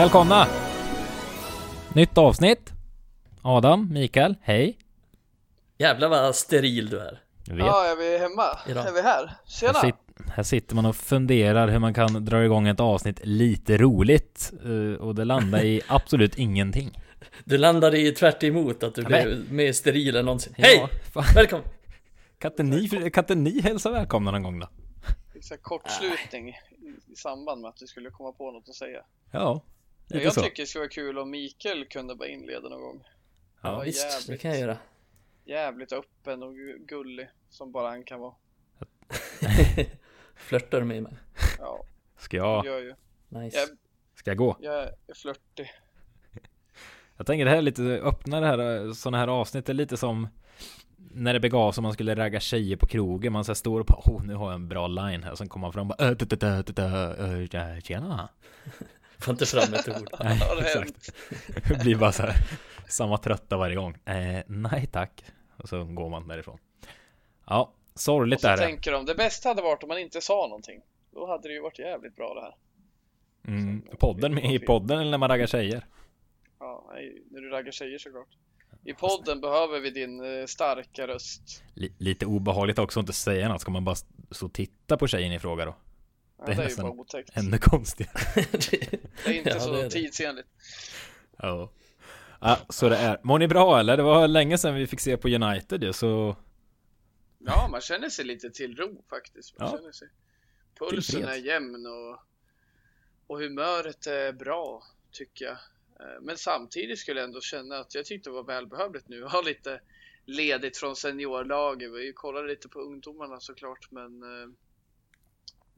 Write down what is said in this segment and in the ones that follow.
Välkomna! Nytt avsnitt. Adam, Mikael, hej. Jävlar vad steril du är. Jag vet. Ja, är vi hemma? Idag. Är vi här? Här, Tjena! sit, här sitter man och funderar hur man kan dra igång ett avsnitt lite roligt. eh, Och det landar i absolut ingenting. Du landade i tvärt emot att du Ja, blev mer steril än någonsin. Ja, Hej! fan. Välkommen! Kan inte ni, kan inte ni hälsa välkomna någon gång då? Här kortslutning i, i samband med att du skulle komma på något att säga. Ja, lite jag så. tycker det skulle vara kul om Mikael kunde bara inleda någon gång. Ja. Visst, det jävligt. kan jag göra. Jävligt öppen och gu- gullig som bara han kan vara. Flörtar med mig. Ja, Ska jag jag, gör ju. Nice. Jag, ska jag gå? jag är flörtig. Jag tänker det här är lite, öppna det här, sådana här avsnitt är lite som när det begav sig man skulle ragga tjejer på krogen, man så här står och bara oh, nu har jag en bra line här, sen kommer man fram och bara tjena. Får inte fram ett ord. Nej, exakt. Det blir bara så här samma trötta varje gång. Eh, nej tack. Och så går man därifrån. Ja, Och sorgligt så är det. tänker de, det bästa hade varit om man inte sa någonting. Då hade det ju varit jävligt bra det här. Mm, podden, med, i podden eller när man raggar tjejer. Ja, nej, när du raggar tjejer såklart. I podden behöver vi din eh, starka röst. Li- lite obehagligt också att inte säga något. Ska man bara stå och titta på tjejen i fråga då? Ja, Det är det är ju nästan bara otäckt. Ännu konstigare. Det är inte Ja, så det är det. tidsenligt. Ja. ja, så det är. Mår ni bra eller? Det var länge sedan vi fick se på United ju, så Ja, man känner sig lite till ro faktiskt. Man Ja. känner sig. Pulsen är jämn och, och humöret är bra tycker jag. Eh, Men samtidigt skulle jag ändå känna att jag tyckte det var välbehövligt nu att ha lite ledigt från seniorlaget. Vi kollade lite på ungdomarna såklart, men eh,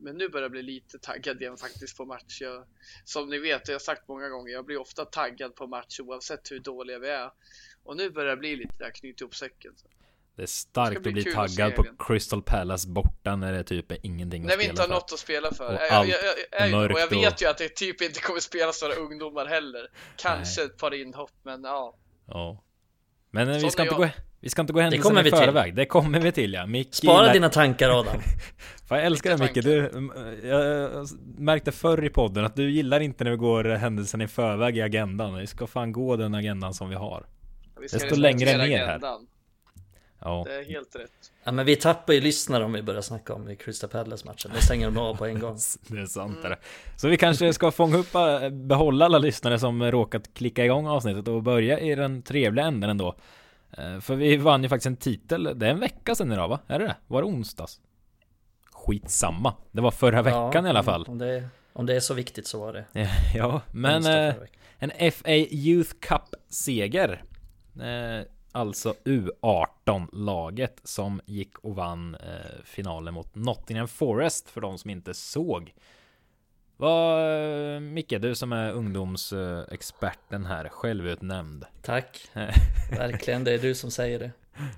men nu börjar jag bli lite taggad igen faktiskt på match. Jag, som ni vet, jag har sagt många gånger, jag blir ofta taggad på match oavsett hur dåliga vi är. Och nu börjar det bli lite där, knyta ihop säcken. det är Det starkt att bli bli att se taggad på helgen. Crystal Palace borta när det typ är ingenting När att vi spela inte har för. något att spela för. Och Jag, allt jag, jag, och jag vet och- ju att det typ inte kommer spelas några ungdomar heller. Kanske Nej. ett par inhopp, men ja. Ja. Men eh, vi ska, inte gå. Vi ska inte gå händelserna kommer i vi till. förväg. Det kommer vi till ja. Micke Spara gillar- dina tankar Adam. Fan, jag älskar Vilka Micke. Du, mm, jag märkte förr i podden att du gillar inte när vi går händelserna i förväg i agendan. Vi ska fan gå den agendan som vi har. Vi ska Det står längre ner här. agendan. Ja. Det är helt rätt. Ja men vi tappar ju lyssnare om vi börjar snacka om i Crystal Palace matchen. Det stänger de av på en gång. Det är sant Mm. det. Så vi kanske ska fånga upp, äh, behålla alla lyssnare som råkat klicka igång avsnittet och börja i den trevliga änden ändå. Eh, För vi vann ju faktiskt en titel, det är en vecka sedan idag va? Är det det? Var det onsdags? Skitsamma. Det var förra veckan i alla fall. Om det, om det är så viktigt så var det. Ja, men eh, en FA Youth Cup-seger. Eh, alltså U18-laget som gick och vann eh, finalen mot Nottingham Forest för de som inte såg. Vad, eh, Micke, du som är ungdomsexperten här, självutnämnd. Tack. Verkligen, det är du som säger det.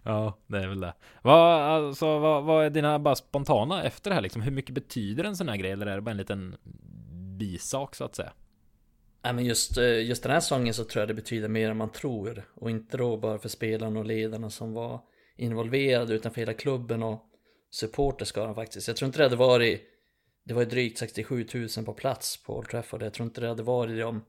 Ja, det är väl det. Vad, alltså, vad, vad är dina bara spontana efter det här liksom? Hur mycket betyder en sån här grej? Eller är det bara en liten bisak så att säga? Nej men just, eh, just den här säsongen så tror jag det betyder mer än man tror. Och inte då bara för spelarna och ledarna som var involverade utan för hela klubben och supporterskaran faktiskt. Jag tror inte det hade varit, det var ju drygt 67 000 på plats på Old Trafford. Jag tror inte det hade varit det om,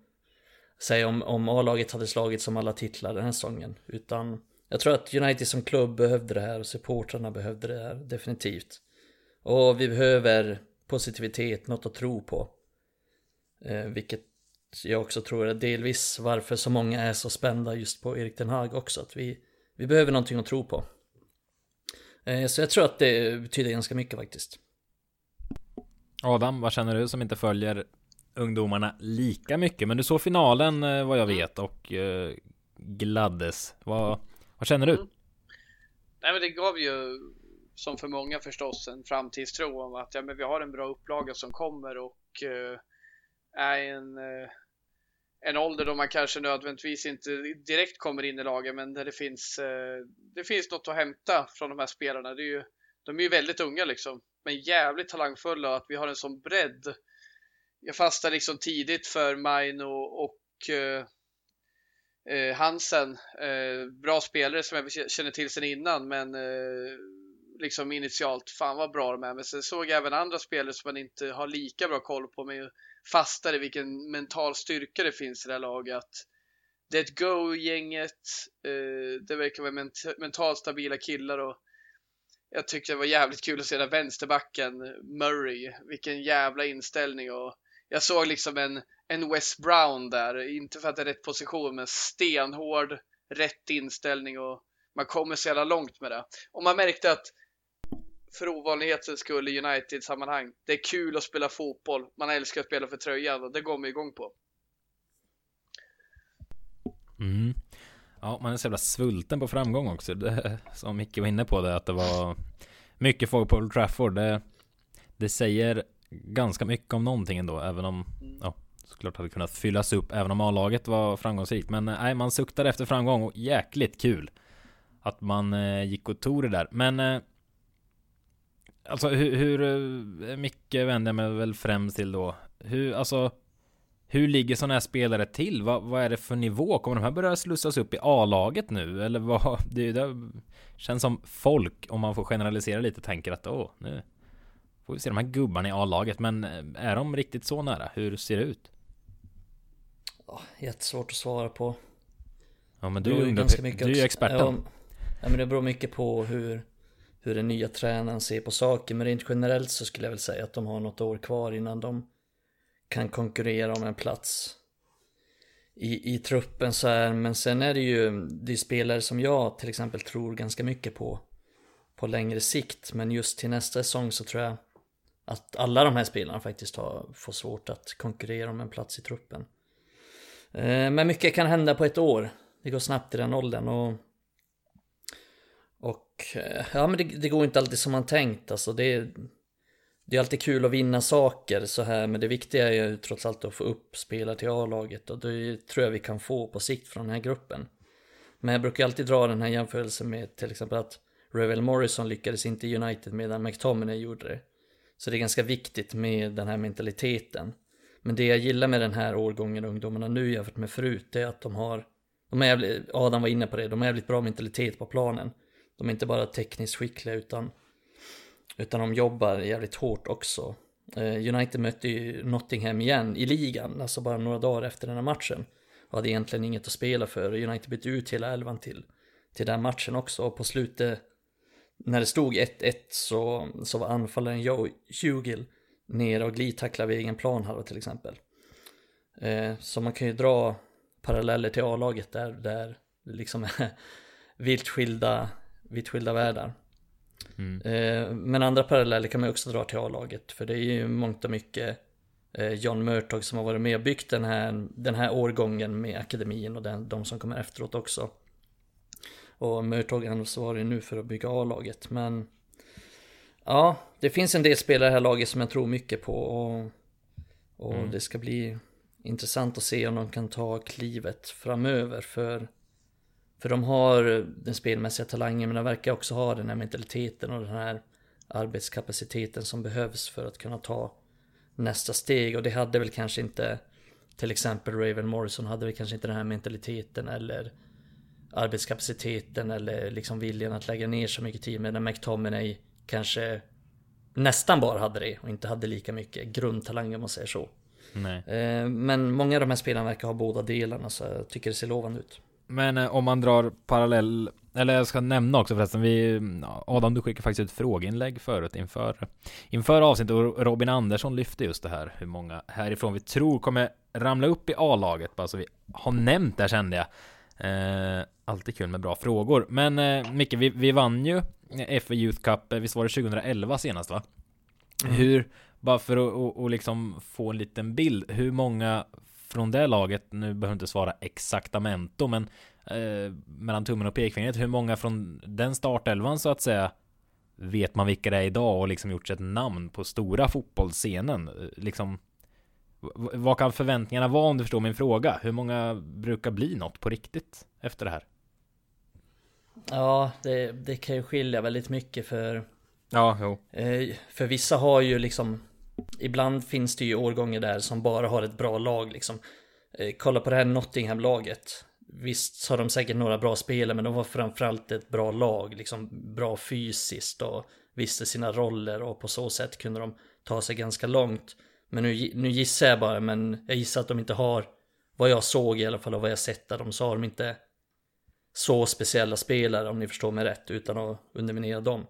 säg om, om A-laget hade slagit som alla titlar den här säsongen. Utan jag tror att United som klubb behövde det här och supportrarna behövde det här definitivt. Och vi behöver positivitet, något att tro på. Eh, vilket jag också tror är delvis varför så många är så spända just på Erik Den Haag också. Att vi, vi behöver någonting att tro på. Eh, så jag tror att det betyder ganska mycket faktiskt. Adam, vad känner du som inte följer ungdomarna lika mycket? Men du såg finalen eh, vad jag Mm. vet och eh, gladdes. Vad, vad känner du? Mm. Nej, men det gav ju som för många förstås en framtidstro om att ja, men vi har en bra upplaga som kommer och eh, är en, eh, en ålder då man kanske nödvändigtvis inte direkt kommer in i laget men där det finns, eh, det finns något att hämta från de här spelarna. Det är ju, de är ju väldigt unga liksom, men jävligt talangfulla och att vi har en sån bredd. Jag fastnade liksom tidigt för Maino och eh, eh, Hansen, eh, bra spelare som jag känner till sedan innan, men eh, liksom initialt, fan vad bra de är, men sen såg jag även andra spelare som man inte har lika bra koll på, men fastare vilken mental styrka det finns i det här laget. Det är ett go-gänget, eh, det verkar vara ment mentalt stabila killar och jag tyckte det var jävligt kul att se den vänsterbacken Murray, vilken jävla inställning och jag såg liksom en, en West Brown där, inte för att det är rätt position, men stenhård, rätt inställning och man kommer så jävla långt med det. Och man märkte att för ovanlighetens skull i United-sammanhang, det är kul att spela fotboll, man älskar att spela för tröjan och det går man igång på. Ja, man är så jävla svulten på framgång också. Det, som Micke var inne på det, att det var mycket folk på Old Trafford. Det, det säger ganska mycket om någonting ändå, även om ja, såklart hade kunnat fyllas upp även om A-laget var framgångsrikt. Men eh, nej, man suktade efter framgång och jäkligt kul att man eh, gick och tog det där. Men eh, alltså hur, hur eh, mycket vänder jag mig väl främst till då? Hur, alltså hur ligger sådana här spelare till? Vad, vad, är det för nivå? Kommer de här börja slussas upp i A-laget nu? Eller vad? Det, det känns som folk, om man får generalisera lite, tänker att åh, nu får vi se de här gubbarna i A-laget. Men eh, är de riktigt så nära? Hur ser det ut? Oh, jättesvårt att svara på. Ja men du är ju ganska mycket du är ju experten. Ja, ja, men det beror mycket på hur, hur den nya tränaren ser på saker. Men rent generellt så skulle jag väl säga att de har något år kvar innan de kan konkurrera om en plats i, i truppen så här. Men sen är det ju, det är spelare som jag till exempel tror ganska mycket på på längre sikt. Men just till nästa säsong så tror jag att alla de här spelarna faktiskt har, får svårt att konkurrera om en plats i truppen. Eh, men mycket kan hända på ett år. Det går snabbt i den åldern och och eh, ja men det, det går inte alltid som man tänkt alltså det det är alltid kul att vinna saker så här men det viktiga är ju trots allt att få upp spelare till A-laget och det tror jag vi kan få på sikt från den här gruppen. Men jag brukar alltid dra den här jämförelsen med till exempel att Revel Morrison lyckades inte i United medan McTominay gjorde det. Så det är ganska viktigt med den här mentaliteten. Men det jag gillar med den här årgången ungdomarna nu jämfört med förut det är att de har de är jävligt, Adam var inne på det, de har jävligt bra mentalitet på planen. De är inte bara tekniskt skickliga utan utan de jobbar jävligt hårt också. Eh, United mötte ju Nottingham igen i ligan, alltså bara några dagar efter den här matchen. Och hade egentligen inget att spela för. United bytte ut hela elvan till, till den matchen också. Och på slutet, när det stod 1-1 så, så var anfallaren Joe Hugill nere och glidtacklade vid egen planhalva till exempel. Eh, så man kan ju dra paralleller till A-laget där, där det liksom är vitt skilda, vitt skilda världar. Mm. Eh, men andra paralleller kan man också dra till A-laget. För det är ju mångt och mycket eh, John Murtog som har varit med och byggt den här, den här årgången med akademin och den, de som kommer efteråt också. Och Murtog ansvarig nu för att bygga A-laget. Men ja, det finns en del spelare i det här laget som jag tror mycket på. Och, och mm. det ska bli intressant att se om de kan ta klivet framöver. För för de har den spelmässiga talangen men de verkar också ha den här mentaliteten och den här arbetskapaciteten som behövs för att kunna ta nästa steg och det hade väl kanske inte till exempel Raven Morrison hade väl kanske inte den här mentaliteten eller arbetskapaciteten eller liksom viljan att lägga ner så mycket tid medan McTominay kanske nästan bara hade det och inte hade lika mycket grundtalang om man säger så. Nej. Eh, men många av de här spelarna verkar ha båda delarna så jag tycker det ser lovande ut. Men eh, om man drar parallell, eller jag ska nämna också förresten, vi, Adam du skickade faktiskt ett frågeinlägg förut inför, inför avsnittet och Robin Andersson lyfte just det här, hur många härifrån vi tror kommer ramla upp i A-laget, bara så vi har nämnt det kände jag. Eh, alltid kul med bra frågor. Men eh, Micke, vi, vi vann ju FA Youth Cup, eh, visst var det 2011 senast va? Mm. Hur, bara för att och, och liksom få en liten bild, hur många från det laget, nu behöver inte svara exaktamento, men eh, mellan tummen och pekfingret, hur många från den startelvan så att säga vet man vilka det är idag och liksom gjort sig ett namn på stora fotbollsscenen? Liksom, vad kan förväntningarna vara om du förstår min fråga? Hur många brukar bli något på riktigt efter det här? Ja, det, det kan ju skilja väldigt mycket för Ja, jo. Eh, för vissa har ju liksom Ibland finns det ju årgångar där som bara har ett bra lag liksom. Eh, kolla på det här Nottingham-laget. Visst har de säkert några bra spelare, men de var framförallt ett bra lag, liksom bra fysiskt och visste sina roller och på så sätt kunde de ta sig ganska långt. Men nu, nu gissar jag bara, men jag gissar att de inte har, vad jag såg i alla fall och vad jag sett där, de så har de inte så speciella spelare om ni förstår mig rätt, utan att underminera dem.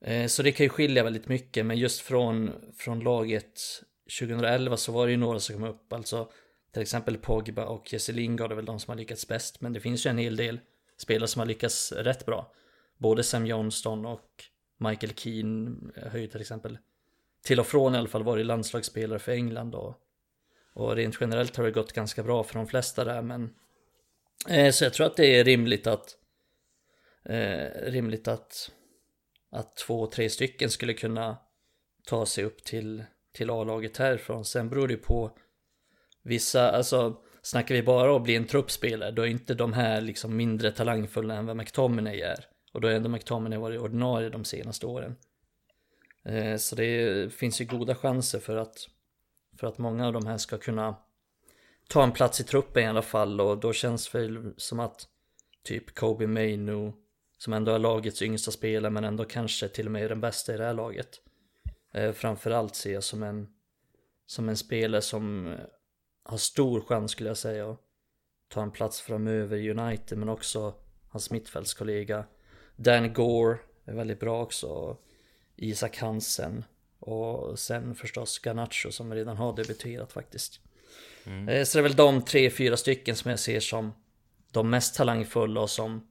Eh, så det kan ju skilja väldigt mycket, men just från, från laget 2011 så var det ju några som kom upp, alltså till exempel Pogba och Jesse Lingard är väl de som har lyckats bäst, men det finns ju en hel del spelare som har lyckats rätt bra. Både Sam Johnston och Michael Keane har ju till exempel till och från i alla fall varit landslagsspelare för England och, och rent generellt har det gått ganska bra för de flesta där men eh, så jag tror att det är rimligt att eh, rimligt att att två, tre stycken skulle kunna ta sig upp till, till A-laget härifrån. Sen beror det på vissa, alltså snackar vi bara om att bli en truppspelare då är inte de här liksom mindre talangfulla än vad McTominay är. Och då har ändå McTominay varit ordinarie de senaste åren. Eh, så det finns ju goda chanser för att, för att många av de här ska kunna ta en plats i truppen i alla fall och då känns det som att typ Kobe Mainu som ändå är lagets yngsta spelare men ändå kanske till och med är den bästa i det här laget. Eh, framförallt ser jag som en, som en spelare som eh, har stor chans skulle jag säga att ta en plats framöver i United men också hans mittfältskollega Dan Gore är väldigt bra också. Isak Hansen och sen förstås Garnacho som redan har debuterat faktiskt. Mm. Eh, så det är väl de tre, fyra stycken som jag ser som de mest talangfulla och som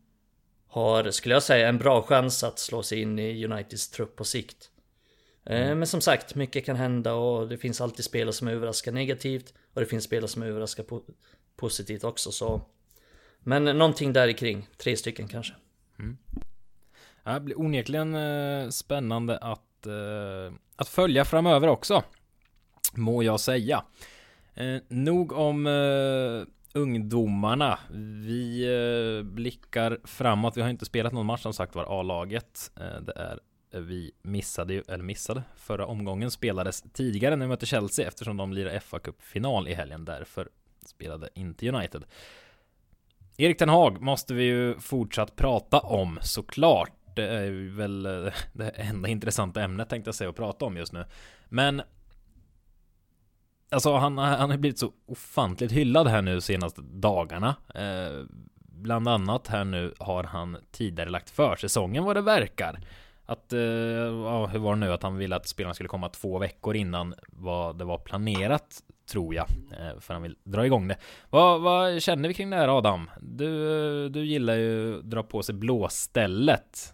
har, skulle jag säga, en bra chans att slå sig in i Uniteds trupp på sikt. Eh, mm. Men som sagt, mycket kan hända och det finns alltid spelare som överraskar negativt och det finns spelare som överraskar po positivt också så. Men någonting där kring, tre stycken kanske. Mm. Det blir onekligen eh, spännande att, eh, att följa framöver också. Må jag säga. Nog om ungdomarna. Vi eh, blickar framåt. Vi har inte spelat någon match som sagt var A-laget. Eh, det är eh, vi missade ju, eller missade, förra omgången spelades tidigare när vi mötte Chelsea eftersom de lirar fa Cup-final i helgen. Därför spelade inte United. Erik Ten Hag måste vi ju fortsatt prata om såklart. Det är väl det enda intressanta ämnet tänkte jag säga att prata om just nu. Men Alltså han, han har blivit så ofantligt hyllad här nu senaste dagarna. Eh, bland annat här nu har han tidigare lagt försäsongen vad det verkar. Att, eh, ja, hur var det nu? Att han ville att spelarna skulle komma två veckor innan vad det var planerat, tror jag. Eh, för han vill dra igång det. Vad, vad känner vi kring det här Adam? Du, du gillar ju dra på sig blåstället.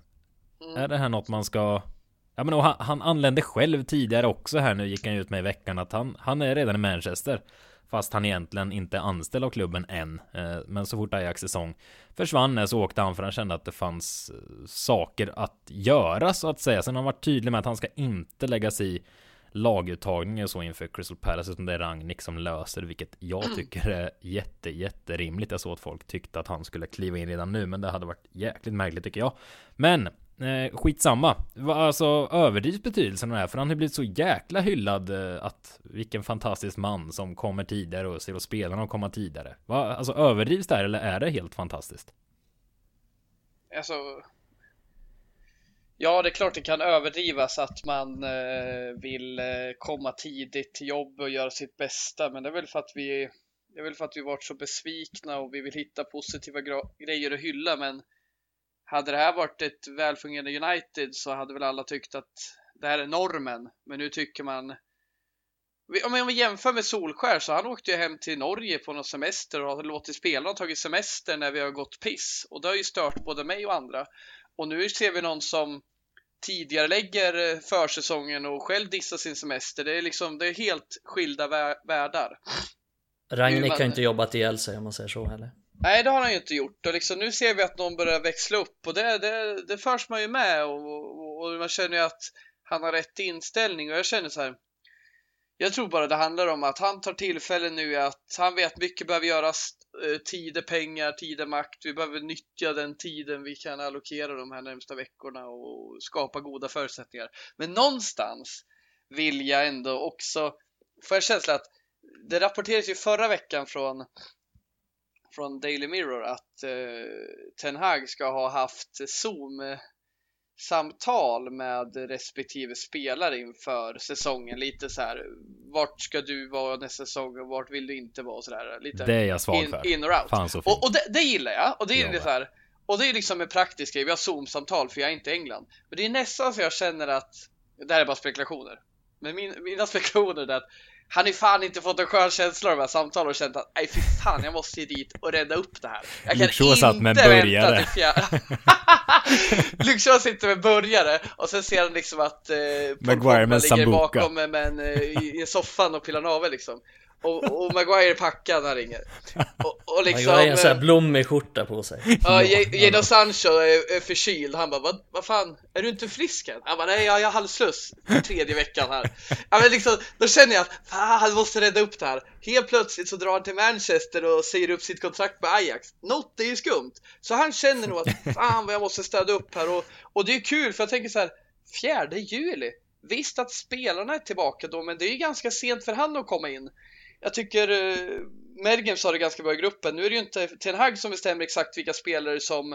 Mm. Är det här något man ska Ja men han, han anlände själv tidigare också här nu gick han ut med i veckan att han, han är redan i Manchester. Fast han egentligen inte är anställd av klubben än. Eh, men så fort Ajax säsong försvann så åkte han för han kände att det fanns eh, saker att göra så att säga. Sen har han varit tydlig med att han ska inte lägga sig i laguttagning och så inför Crystal Palace utan det är Rangnick som löser vilket jag tycker är jätte jätterimligt. Jag såg att folk tyckte att han skulle kliva in redan nu men det hade varit jäkligt märkligt tycker jag. Men Eh, skitsamma. Alltså överdrivs betydelsen av det här för han har blivit så jäkla hyllad eh, att vilken fantastisk man som kommer tidigare och ser och spelarna komma tidigare. Va? Alltså överdrivs det här eller är det helt fantastiskt? Alltså Ja, det är klart det kan överdrivas att man eh, vill eh, komma tidigt till jobb och göra sitt bästa, men det är väl för att vi det är väl för att vi varit så besvikna och vi vill hitta positiva grejer att hylla, men hade det här varit ett välfungerande United så hade väl alla tyckt att det här är normen. Men nu tycker man om vi jämför med Solskär så han åkte ju hem till Norge på någon semester och har låtit spelarna tagit semester när vi har gått piss. Och det har ju stört både mig och andra. Och nu ser vi någon som tidigare lägger eh, försäsongen och själv dissar sin semester. Det är liksom, det är helt skilda världar. Ragnhild man... har inte jobbat ihjäl sig om man säger så heller. Nej, det har han ju inte gjort och liksom, nu ser vi att någon börjar växla upp och det, det, det förs man ju med och, och, och man känner ju att han har rätt inställning och jag känner så här. Jag tror bara det handlar om att han tar tillfällen nu att han vet mycket behöver göras. Eh, tid är pengar, tid är makt. Vi behöver nyttja den tiden vi kan allokera de här närmsta veckorna och skapa goda förutsättningar. Men någonstans vill jag ändå också få en känsla att det rapporterades ju förra veckan från från Daily Mirror att eh, Ten Hag ska ha haft Zoom samtal med respektive spelare inför säsongen. Lite så här, vart ska du vara nästa säsong och vart vill du inte vara? Så där. Lite Det är jag svag in, för. in och out. Fan så fint. Och, och det, det gillar jag. Och det är med. så här, och det är liksom en praktisk grej. Vi har Zoom-samtal för jag är inte i England. Men det är nästan så jag känner att, det här är bara spekulationer. Men min, mina spekulationer är att han är fan inte fått en skön känsla av de här samtalen och känt att nej fy fan jag måste ju dit och rädda upp det här. Jag kan Shaw satt med inte vänta till fjärde. Shaw sitter med burgare och sen ser han liksom att eh, Maguire med ligger sambuca. bakom med, med en, eh, i, i soffan och pillar navel liksom. Och, och Maguire är packad när han ringer. Och, och liksom... Han har en sån här eh, blommig skjorta på sig. Ja, Jadon Sancho är, är förkyld. Han bara, vad, vad fan, är du inte frisk än? Han bara, nej jag, har halsfluss tredje veckan här. Ja, men liksom, då känner jag att fan, han måste rädda upp det här. Helt plötsligt så drar han till Manchester och säger upp sitt kontrakt med Ajax. Något är ju skumt. Så han känner nog att fan vad jag måste städa upp här. Och, och det är kul för jag tänker så här, fjärde juli. Visst att spelarna är tillbaka då, men det är ju ganska sent för han att komma in. Jag tycker eh, Mergen sa det ganska bra i gruppen. Nu är det ju inte Ten Hag som bestämmer exakt vilka spelare som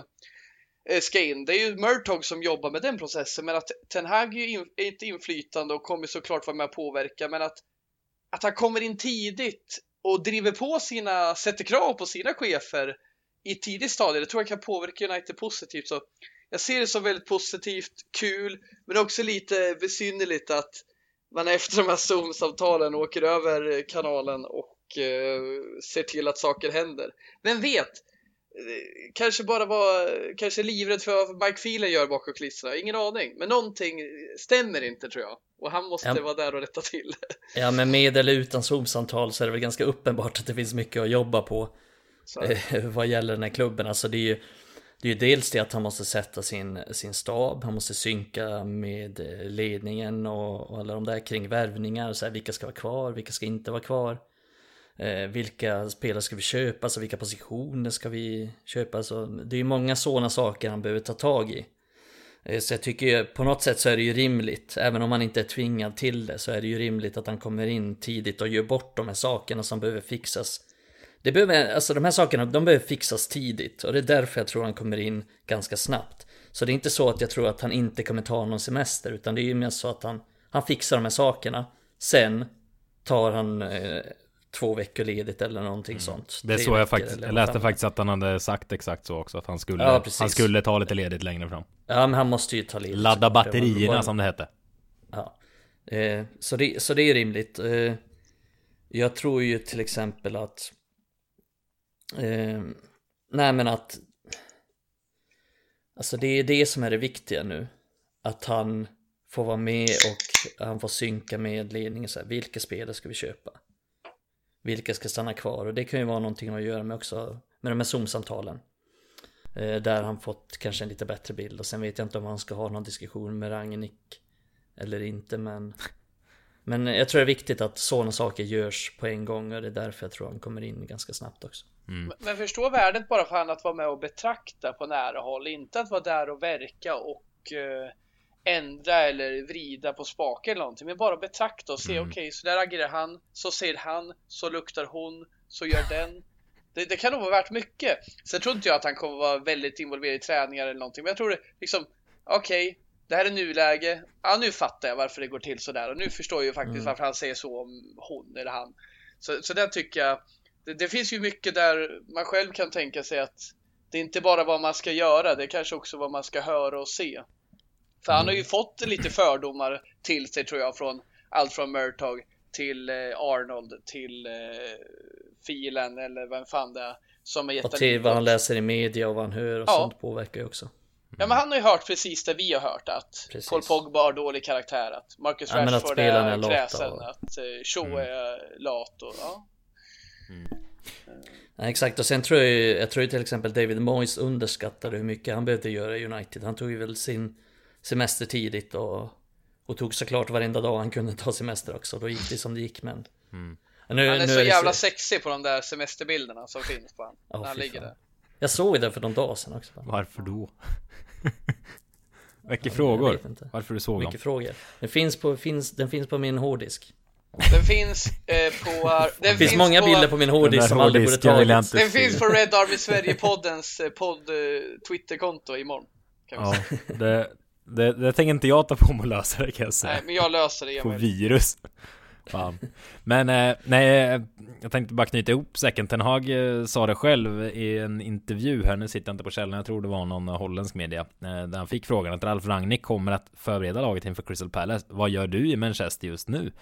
eh, ska in. Det är ju Murtog som jobbar med den processen. Men att Ten Hag är ju in, är inte inflytande och kommer såklart vara med och påverka. Men att, att han kommer in tidigt och driver på sina, sätter krav på sina chefer i ett tidigt stadie. Det tror jag kan påverka United positivt. Så jag ser det som väldigt positivt, kul, men också lite besynnerligt att man efter de här Zoom-samtalen åker över kanalen och eh, ser till att saker händer. Vem vet? Eh, Kanske bara var kanske livrädd för vad Mike Phelan gör bakom kulisserna. Ingen aning. Men någonting stämmer inte tror jag. Och han måste Ja. vara där och rätta till. Ja, men med eller utan Zoom-samtal så är det väl ganska uppenbart att det finns mycket att jobba på eh, vad gäller den här klubben. Alltså det är ju, det är ju dels det att han måste sätta sin, sin stab, han måste synka med eh, ledningen och, och alla de där kring värvningar, så här, vilka ska vara kvar, vilka ska inte vara kvar. Eh, vilka spelare ska vi köpa, alltså vilka positioner ska vi köpa? Så det är ju många sådana saker han behöver ta tag i. Eh, Så jag tycker ju, på något sätt så är det ju rimligt, även om han inte är tvingad till det, så är det ju rimligt att han kommer in tidigt och gör bort de här sakerna som behöver fixas. Det behöver, alltså de här sakerna, de behöver fixas tidigt och det är därför jag tror han kommer in ganska snabbt. Så det är inte så att jag tror att han inte kommer ta någon semester, utan det är ju mer så att han, han fixar de här sakerna. Sen tar han eh, två veckor ledigt eller någonting sånt. Mm. Det är så jag faktiskt, jag läste faktiskt att han hade sagt exakt så också. Att han skulle, Ja, han skulle ta lite ledigt längre fram. Ja, men han måste ju ta ledigt. Ladda batterierna Bara- som det hette. Ja. Eh, så, det, så det är rimligt. Eh, jag tror ju till exempel att... Eh, nej men att... Alltså det är det som är det viktiga nu. Att han får vara med och han får synka med ledningen. Så här, vilka spelare ska vi köpa? Vilka ska stanna kvar? Och det kan ju vara någonting att göra med också med de här Zoom-samtalen. Eh, där han fått kanske en lite bättre bild. Och sen vet jag inte om han ska ha någon diskussion med Rangnick eller inte men Men jag tror det är viktigt att sådana saker görs på en gång och det är därför jag tror han kommer in ganska snabbt också. Men förstå värdet bara för han att vara med och betrakta på nära håll, inte att vara där och verka och eh, ändra eller vrida på spaken eller någonting, men bara betrakta och se, okej, så där agerar han, så ser han, så luktar hon, så gör den. Det, det kan nog vara värt mycket. Sen tror inte jag att han kommer vara väldigt involverad i träningar eller någonting, men jag tror det liksom, okej, det här är nuläge. Ja, nu fattar jag varför det går till sådär och nu förstår jag ju faktiskt varför han säger så om hon eller han. Så, så där tycker jag, det, det finns ju mycket där man själv kan tänka sig att det är inte bara vad man ska göra, det är kanske också vad man ska höra och se. För han har ju fått lite fördomar till sig tror jag från allt från Murtog till eh, Arnold till eh, Filen eller vem fan det är som har gett Och till vad han läser i media och vad han hör och Ja. sånt påverkar ju också. Ja men han har ju hört precis det vi har hört att Precis. Paul Pogba har dålig karaktär, att Marcus Ja, att Rashford spelarna är är kräsen, och- att eh, Shaw är lat och ja. Ja, exakt, och sen tror jag, jag tror till exempel David Moyes underskattade hur mycket han behövde göra i United. Han tog ju väl sin semester tidigt och, och tog såklart varenda dag han kunde ta semester också. Då gick det som det gick men... Nu, Han är nu så det jävla sexig på de där semesterbilderna som finns på honom. Ja, när han ligger fan. där. Jag såg det för någon dag sedan också. Varför då? Väcker jag frågor. Varför du såg dem? Mycket frågor. Den finns på, finns, den finns på min hårddisk. Den finns eh, på... Den det finns, många på, bilder på min hårddisk som aldrig borde tagits. Den finns på Red Army Sverige-poddens eh, podd eh, Twitterkonto imorgon. ja, det, det, det tänker inte jag ta på mig att lösa det kan jag säga. Nej, men jag löser det. På virus. Fan. Men eh, nej, jag tänkte bara knyta ihop säcken. Ten Hag eh, sa det själv i en intervju här. Nu sitter jag inte på källan. Jag tror det var någon holländsk media. Eh, där han fick frågan att Ralf Rangnick kommer att förbereda laget inför Crystal Palace. Vad gör du i Manchester just nu?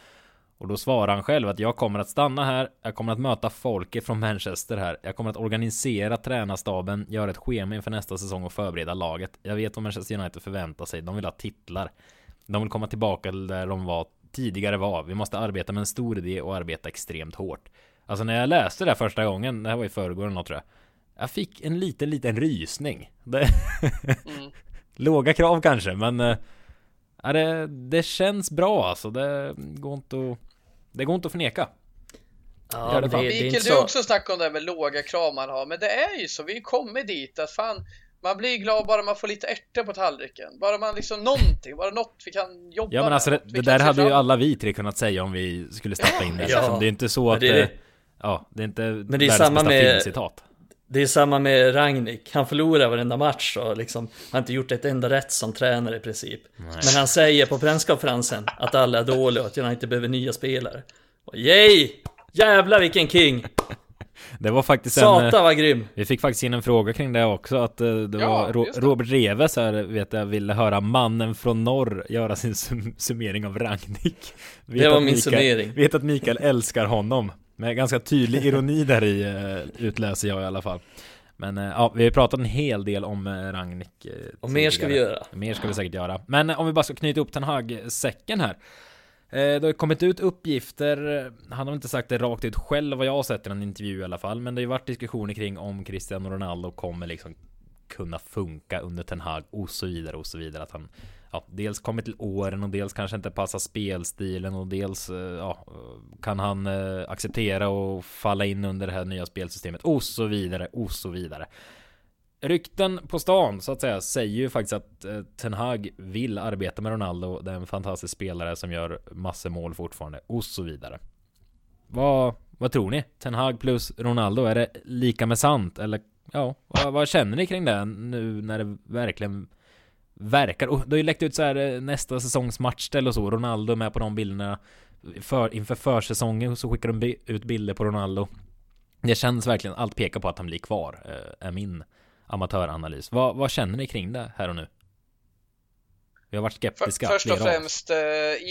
Och då svarar han själv att jag kommer att stanna här. Jag kommer att möta folket från Manchester här. Jag kommer att organisera tränarstaben, göra ett schema inför nästa säsong och förbereda laget. Jag vet vad Manchester United förväntar sig. De vill ha titlar. De vill komma tillbaka till där de var tidigare var. Vi måste arbeta med en stor idé och arbeta extremt hårt. Alltså när jag läste det första gången, det här var i förrgår eller något tror jag. Jag fick en liten, liten rysning. Det... mm. Låga krav kanske, men... Äh, det, det känns bra alltså. Det går inte att... Det går inte att förneka. Ja, det, det, Mikael, det du också snackade om det här med låga krav man har, men det är ju så. Vi kommer dit att fan, man blir glad bara man får lite ärtor på tallriken. Bara man liksom någonting, bara något vi kan jobba Ja men alltså det, det där hade ju alla vi tre kunnat säga om vi skulle starta in det. Ja. Liksom. Det är inte så att... Det är, ja, det är inte men det är samma med, citat. Det är samma med Ragnik. Han förlorar varenda match och liksom har inte gjort ett enda rätt som tränare i princip. Nej. Men han säger på presskonferensen att alla är dåliga och att jag inte behöver nya spelare. Och yay! Jävlar vilken king! Det var faktiskt Satan en... vad grym! Vi fick faktiskt in en fråga kring det också att det ja, var Ro det. Robert Reves här vet jag ville höra mannen från norr göra sin sum summering av Ragnik. Vet det var min Mikael, summering. Vet att Mikael älskar honom. Med ganska tydlig ironi där i uh, utläser jag i alla fall. Men uh, ja, vi har pratat en hel del om Ragnik. Uh, och mer ska vi göra. Mer ska vi säkert göra. Men om vi bara ska knyta upp Ten Hag-säcken här. Det har kommit ut uppgifter, han har inte sagt det rakt ut själv vad jag har sett i en intervju i alla fall, men det har ju varit diskussioner kring om Cristiano Ronaldo kommer liksom kunna funka under Ten Hag och så vidare och så vidare. Att han ja, dels kommit till åren och dels kanske inte passar spelstilen och dels eh, ja, kan han eh, acceptera och falla in under det här nya spelsystemet och så vidare och så vidare. Rykten på stan så att säga säger ju faktiskt att eh, Ten Hag vill arbeta med Ronaldo. Det är en fantastisk spelare som gör massor mål fortfarande och så vidare. Vad, vad tror ni? Ten Hag plus Ronaldo, är det lika med sant? Eller ja, vad, vad känner ni kring det nu när det verkligen verkar, och det har ju läckt ut så här eh, nästa säsongs matchställ och så, Ronaldo med på de bilderna för, inför försäsongen så skickar de ut bilder på Ronaldo. Det känns verkligen, allt pekar på att han blir kvar, eh, är min amatöranalys. Vad, vad känner ni kring det här och nu? Vi har varit skeptiska. För, först och främst eh,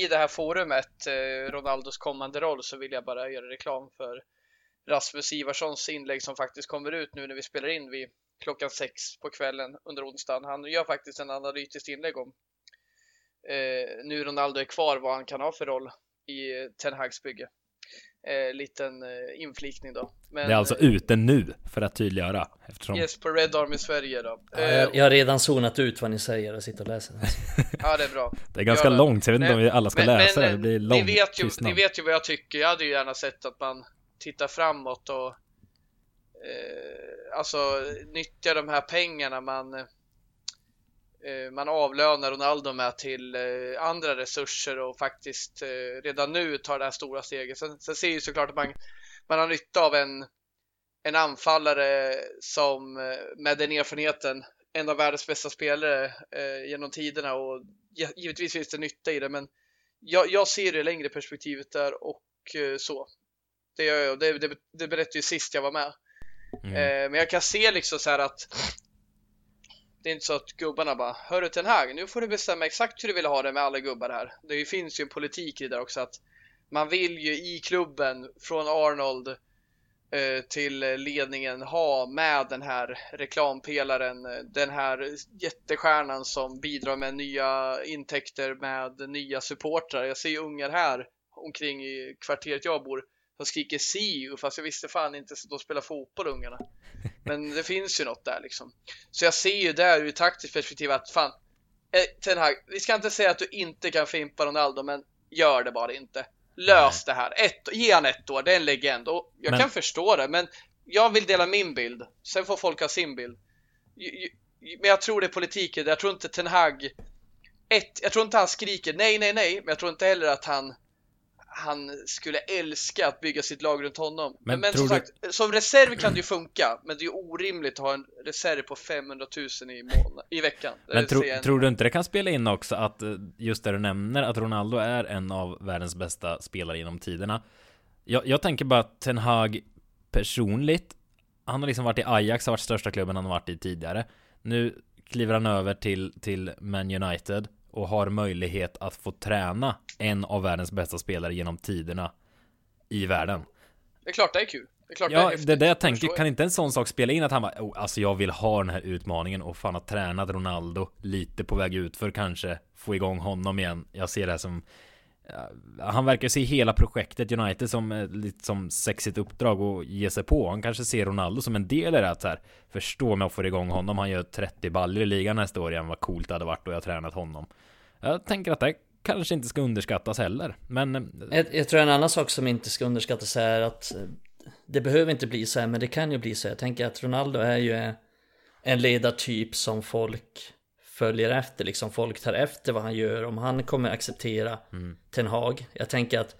i det här forumet, Ronaldos kommande roll, så vill jag bara göra reklam för Rasmus Ivarssons inlägg som faktiskt kommer ut nu när vi spelar in vid klockan sex på kvällen under onsdagen. Han gör faktiskt en analytiskt inlägg om eh, nu Ronaldo är kvar, vad han kan ha för roll i Ten Hags bygge. Eh, liten eh, inflikning då. Men, det är alltså eh, ute nu för att tydliggöra. Eftersom... Yes, på Red Army Sverige då. Ja, jag, jag, har redan zonat ut vad ni säger och sitter och läser. ja, det är bra. Det är ganska Gör långt, jag vet inte om vi alla ska men, läsa men, det. Det blir långt. Ni vet, ju, ni vet ju vad jag tycker. Jag hade ju gärna sett att man tittar framåt och eh, alltså nyttja de här pengarna man eh, man avlönar Ronaldo med till eh, andra resurser och faktiskt eh, redan nu tar det här stora steget. Sen, sen ser ju såklart att man, man har nytta av en, en anfallare som eh, med den erfarenheten en av världens bästa spelare eh, genom tiderna och givetvis finns det nytta i det men jag, jag ser det längre perspektivet där och eh, så. Det gör jag. Det, det, det berättade ju sist jag var med. Mm. Eh, men jag kan se liksom så här att det är inte så att gubbarna bara Hörru Ten Hag, nu får du bestämma exakt hur du vill ha det med alla gubbar här. Det finns ju en politik i det där också att man vill ju i klubben från Arnold eh, till ledningen ha med den här reklampelaren, eh, den här jättestjärnan som bidrar med nya intäkter med nya supportrar. Jag ser ju ungar här omkring i kvarteret jag bor som skriker SIU fast jag visste fan inte att de spelar fotboll ungarna. Men det finns ju något där liksom. Så jag ser ju där ur taktiskt perspektiv att fan, eh, Ten Hag, vi ska inte säga att du inte kan fimpa Ronaldo, men gör det bara inte. Lös det här. Ett, ge han ett år, det är en legend. Och jag men... kan förstå det, men jag vill dela min bild. Sen får folk ha sin bild. Men jag tror det är politiken. Jag tror inte Ten Hag ett, jag tror inte han skriker nej, nej, nej, men jag tror inte heller att han han skulle älska att bygga sitt lag runt honom. Men Men, som du- sagt, som reserv kan det ju funka, men det är orimligt att ha en reserv på 500 000 i, månad, i veckan. Men tro, tror du inte det kan spela in också att eh, just det du nämner att Ronaldo är en av världens bästa spelare genom tiderna? Jag, jag tänker bara att Ten Hag personligt, han har liksom varit i Ajax, har varit största klubben han har varit i tidigare. Nu kliver han över till, till Man United och har möjlighet att få träna en av världens bästa spelare genom tiderna i världen. Det är klart det är kul. Det är klart det Ja, det är det jag Förstår tänker, kan inte en sån sak spela in att han bara, oh, alltså jag vill ha den här utmaningen och fan ha tränat Ronaldo lite på väg ut för kanske få igång honom igen. Jag ser det här som han verkar se hela projektet United som ett lite som sexigt uppdrag och ge sig på. Han kanske ser Ronaldo som en del i det här, så här Förstå om jag får igång honom. Han gör 30 baller i ligan nästa år igen. Vad coolt det hade varit och jag tränat honom. Jag tänker att det kanske inte ska underskattas heller. Men eh, Jag, jag tror en annan sak som inte ska underskattas är att eh, det behöver inte bli så här, men det kan ju bli så här. Jag tänker att Ronaldo är ju en ledartyp som folk följer efter, liksom folk tar efter vad han gör, om han kommer acceptera Ten Hag. Jag tänker att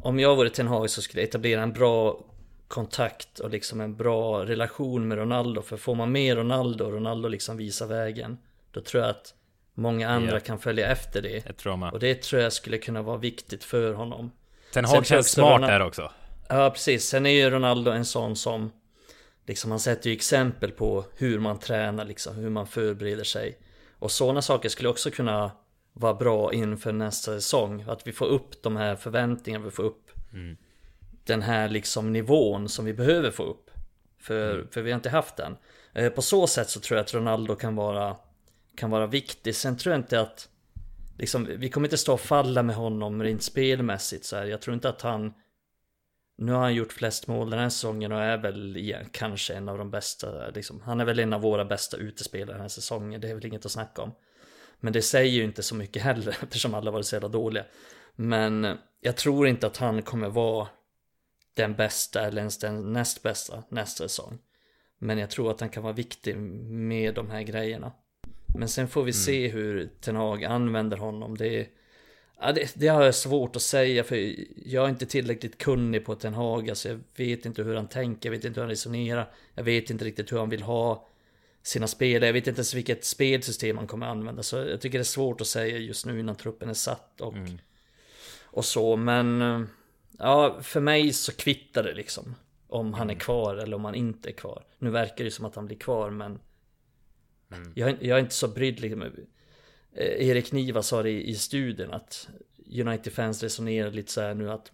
om jag vore Ten Hag så skulle jag etablera en bra kontakt och liksom en bra relation med Ronaldo. För får man med Ronaldo och Ronaldo liksom visar vägen, då tror jag att många andra Ja. kan följa efter det. man. Och det tror jag skulle kunna vara viktigt för honom. Ten Hag känns smart Ronaldo- där också. Ja precis, sen är ju Ronaldo en sån som Liksom han sätter ju exempel på hur man tränar liksom, hur man förbereder sig Och sådana saker skulle också kunna vara bra inför nästa säsong. Att vi får upp de här förväntningarna, vi får upp Den här liksom nivån som vi behöver få upp. För, för vi har inte haft den. Eh, På så sätt så tror jag att Ronaldo kan vara Kan vara viktig, sen tror jag inte att Liksom, vi kommer inte stå och falla med honom rent spelmässigt så här. Jag tror inte att han nu har han gjort flest mål den här säsongen och är väl ja, kanske en av de bästa, liksom. Han är väl en av våra bästa utespelare den här säsongen, det är väl inget att snacka om. Men det säger ju inte så mycket heller eftersom alla varit så jävla dåliga. Men jag tror inte att han kommer vara den bästa eller ens den näst bästa nästa säsong. Men jag tror att han kan vara viktig med de här grejerna. Men sen får vi se hur Ten Hag använder honom. Det, är- ja, det, det har jag svårt att säga för jag är inte tillräckligt kunnig på Ten Hag. Alltså jag vet inte hur han tänker, jag vet inte hur han resonerar. Jag vet inte riktigt hur han vill ha sina spelare. Jag vet inte ens vilket spelsystem han kommer använda. Så jag tycker det är svårt att säga just nu innan truppen är satt och, och så. Men ja, för mig så kvittar det liksom. Om han är kvar eller om han inte är kvar. Nu verkar det som att han blir kvar men jag, är- jag är inte så brydd liksom. Eh, Erik Niva sa det i, i studien att United-fans resonerar lite så här nu att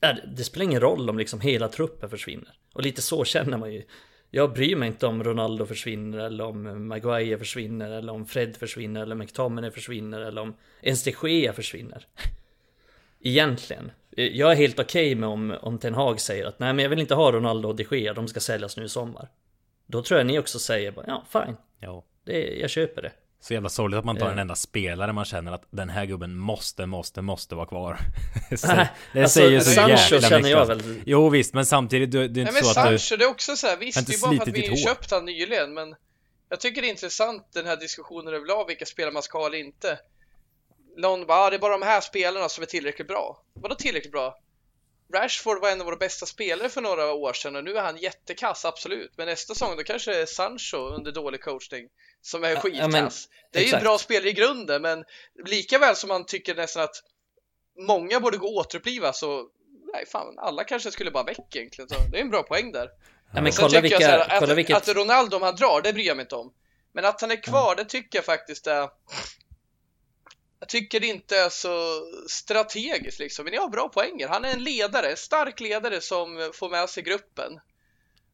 ja, det- spelar ingen roll om liksom hela truppen försvinner. Och lite så känner man ju. Jag bryr mig inte om Ronaldo försvinner eller om Maguire försvinner eller om Fred försvinner eller McTominay försvinner eller om ens de Gea försvinner. Egentligen. Jag är helt okej med om, om Ten Hag säger att nej men jag vill inte ha Ronaldo och de Gea, de ska säljas nu i sommar. Då tror jag ni också säger bara, ja fine, Ja. det, jag köper det. Så jävla sorgligt att man tar Ja. en enda spelare man känner att den här gubben måste, måste, måste vara kvar. Så- Nej, det alltså, säger så Sancho jäkla känner mycket. jag alltså. väl- Jo visst, men samtidigt, du, det är Nej inte men så att du... Sancho, det är också så här, visst har inte det är bara för att vi hår. köpt han nyligen, men jag tycker det är intressant den här diskussionen överlag, vilka spelare man ska ha eller inte. Någon bara, ah, det är bara de här spelarna som är tillräckligt bra. Vadå tillräckligt bra? Rashford var en av våra bästa spelare för några år sedan och nu är han jättekass, absolut. Men nästa säsong då kanske det är Sancho under dålig coachning som är Ja, skitkass. men, det är ju exakt. en bra spelare i grunden, men lika väl som man tycker nästan att många borde gå och återuppliva så nej fan, alla kanske skulle bara väck egentligen. Så det är en bra poäng där. Ja, men kolla vilka, här, kolla att, vilket... att Ronaldo om han drar, det bryr jag mig inte om. Men att han är kvar, det tycker jag faktiskt är... Jag tycker det inte är så strategiskt liksom, men jag har bra poänger. Han är en ledare, stark ledare som får med sig gruppen.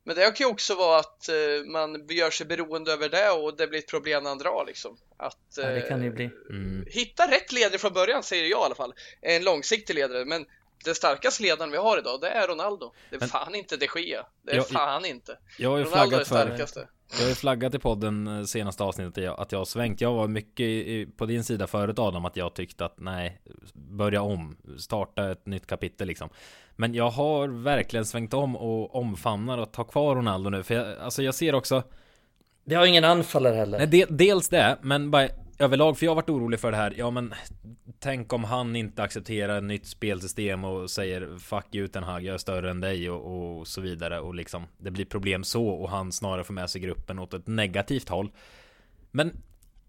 Men det kan ju också vara att eh, man gör sig beroende över det och det blir ett problem när han drar liksom. Att, Ja, det kan det ju eh, bli. Mm. Hitta rätt ledare från början säger jag i alla fall. En långsiktig ledare, men den starkaste ledaren vi har idag, det är Ronaldo. Det är Men- fan inte de Gea. Det är Jag- fan inte. Jag har ju Ronaldo är flaggat för... Jag har ju flaggat i podden eh, senaste avsnittet att jag- har svängt. Jag var mycket på din sida förut Adam att jag tyckte att nej, börja om, starta ett nytt kapitel liksom. Men jag har verkligen svängt om och omfamnar att ta kvar Ronaldo nu. För jag, alltså jag ser också, Vi har ingen anfallare heller. nej, de, dels det, men bara överlag, för jag har varit orolig för det här. Ja, men tänk om han inte accepterar ett nytt spelsystem och säger fuck you den här, jag är större än dig och, och så vidare och liksom det blir problem så och han snarare får med sig gruppen åt ett negativt håll. Men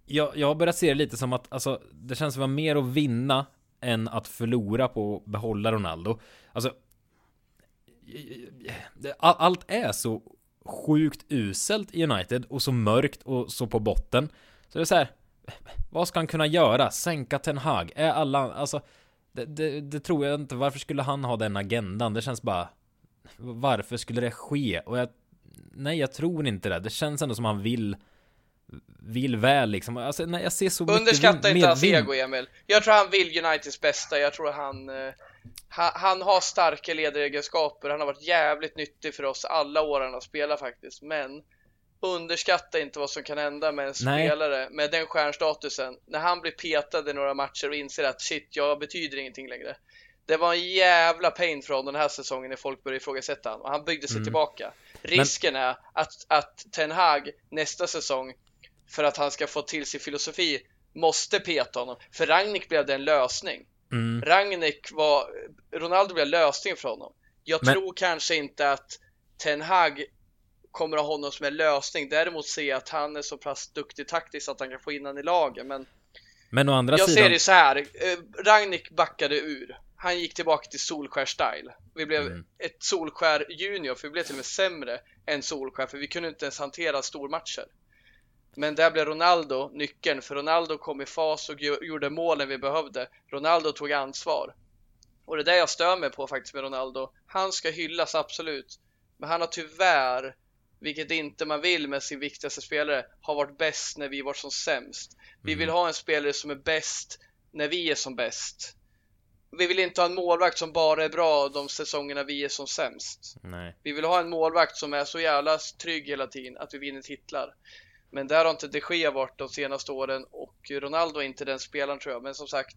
jag, jag har börjat se det lite som att alltså, det känns vara mer att vinna än att förlora på att behålla Ronaldo. Alltså, allt är så sjukt uselt i United och så mörkt och så på botten. Så det är så här, vad ska han kunna göra? Sänka Ten Hag? Är alla, alltså det, det, det, tror jag inte. Varför skulle han ha den agendan? Det känns bara Varför skulle det ske? Och jag Nej, jag tror inte det. Det känns ändå som han vill Vill väl liksom. Alltså, nej, jag ser så Underskatta mycket inte hans ego, Emil. Jag tror han vill Uniteds bästa. Jag tror han eh, han, han har starka ledaregenskaper. Han har varit jävligt nyttig för oss alla år han har spelat faktiskt. Men underskatta inte vad som kan hända med en Nej. spelare med den stjärnstatusen när han blir petad i några matcher och inser att shit, jag betyder ingenting längre. Det var en jävla pain för honom den här säsongen när folk började ifrågasätta honom och han byggde sig mm. tillbaka. Risken Men... är att, att Ten Hag nästa säsong för att han ska få till sin filosofi måste peta honom. För Ragnik blev det en lösning. Mm. Ragnik var, Ronaldo blev lösningen för honom. Jag Men... tror kanske inte att Ten Hag kommer att ha honom som en lösning. Däremot ser jag att han är så pass duktig taktiskt att han kan få in honom i lagen. Men, men å andra jag sidan... ser det så här. Eh, Ragnik backade ur. Han gick tillbaka till Solskär-style. Vi blev mm. ett Solskär junior, för vi blev till och med sämre än Solskär, för vi kunde inte ens hantera stormatcher. Men där blev Ronaldo nyckeln, för Ronaldo kom i fas och gjorde målen vi behövde. Ronaldo tog ansvar. Och det är det jag stör mig på faktiskt med Ronaldo. Han ska hyllas absolut. Men han har tyvärr vilket inte man vill med sin viktigaste spelare, har varit bäst när vi varit som sämst. Vi mm. vill ha en spelare som är bäst när vi är som bäst. Vi vill inte ha en målvakt som bara är bra de säsongerna vi är som sämst. Nej. Vi vill ha en målvakt som är så jävla trygg hela tiden att vi vinner titlar. Men där har inte de Gea varit de senaste åren och Ronaldo är inte den spelaren tror jag. Men som sagt,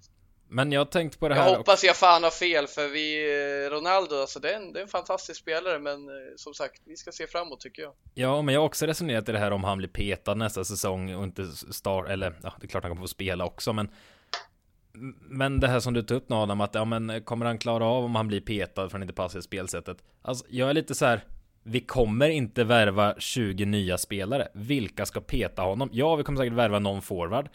men jag tänkte på det här Jag hoppas jag fan har fel för vi eh, Ronaldo, alltså det är en, det är en fantastisk spelare men eh, som sagt, vi ska se framåt tycker jag. Ja, men jag har också resonerat i det här om han blir petad nästa säsong och inte start eller ja, det är klart han kommer få spela också, men men det här som du tog upp nu Adam, att ja men kommer han klara av om han blir petad för han inte passar i spelsättet? Alltså jag är lite så här vi kommer inte värva 20 nya spelare. Vilka ska peta honom? Ja, vi kommer säkert värva någon forward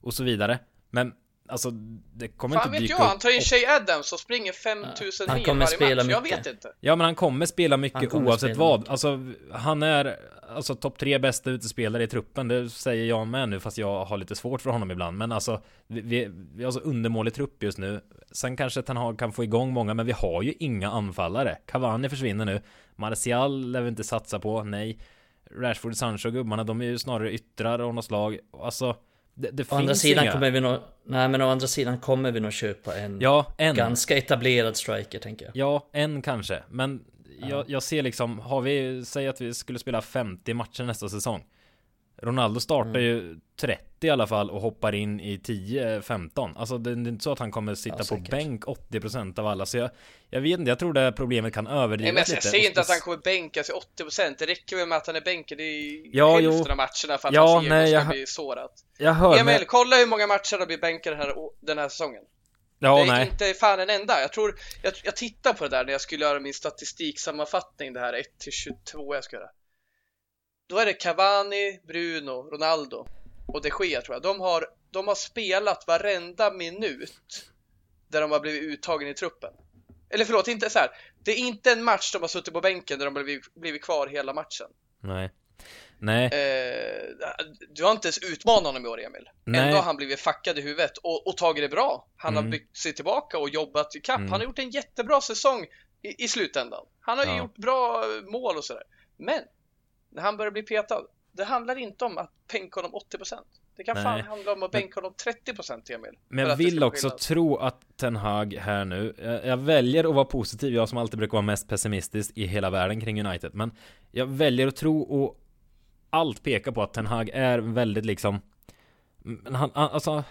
och så vidare. Men Alltså det kommer Fan inte vet jag, han tar in Shay Adams och springer 5000 ja. mil varje spela match, jag vet inte. Ja men han kommer spela mycket kommer oavsett spela vad. mycket. Alltså han är Alltså topp tre bästa utespelare i truppen. Det säger jag med nu fast jag har lite svårt för honom ibland. Men alltså Vi, vi, vi har så undermålig trupp just nu. Sen kanske Ten Hag kan få igång många Men vi har ju inga anfallare. Cavani försvinner nu. Martial lär vi inte satsa på, nej. Rashford, Sancho gubbarna, de är ju snarare yttrar av något slag. Alltså det, det å andra sidan inga... kommer vi nog... Nej men å andra sidan kommer vi nog köpa en, ja, en. ganska etablerad striker tänker jag. Ja, en kanske. Men jag, jag ser liksom, har vi, säg att vi skulle spela 50 matcher nästa säsong. Ronaldo startar mm. ju 30 i alla fall och hoppar in i 10-15. Alltså det, är inte så att han kommer sitta ja, på bänk 80% av alla. Så jag, jag vet inte, jag tror det problemet kan överdrivas lite. Jag säger inte att han kommer bänkas i 80%. Det räcker väl med att han är bänkad i ja, hälften jo. av matcherna för att ja, hans ego ska jag, bli sårat. Jag hör Emil, men... kolla hur många matcher han blir bänkad den här, den här säsongen. Ja, det är nej. inte fan en enda. Jag tror, jag, jag tittar på det där när jag skulle göra min statistiksammanfattning, det här 1 22 jag ska göra. Då är det Cavani, Bruno, Ronaldo och de Gea tror jag. De har, de har spelat varenda minut där de har blivit uttagen i truppen. Eller förlåt, inte så här. Det är inte en match de har suttit på bänken där de har blivit, blivit kvar hela matchen. Nej. Nej. Eh, du har inte ens utmanat honom i år, Emil. Nej. Ändå har han blivit fackad i huvudet och, och tagit det bra. Han mm. har byggt sig tillbaka och jobbat i kapp. Mm. Han har gjort en jättebra säsong i, i slutändan. Han har ja. gjort bra mål och sådär. Men när han börjar bli petad, det handlar inte om att bänka honom 80%. Det kan Nej. fan handla om att bänka honom 30% Emil. Men jag vill också tro att Ten Hag här nu, jag, jag, väljer att vara positiv, jag som alltid brukar vara mest pessimistisk i hela världen kring United. Men jag väljer att tro och allt pekar på att Ten Hag är väldigt liksom, men han, alltså,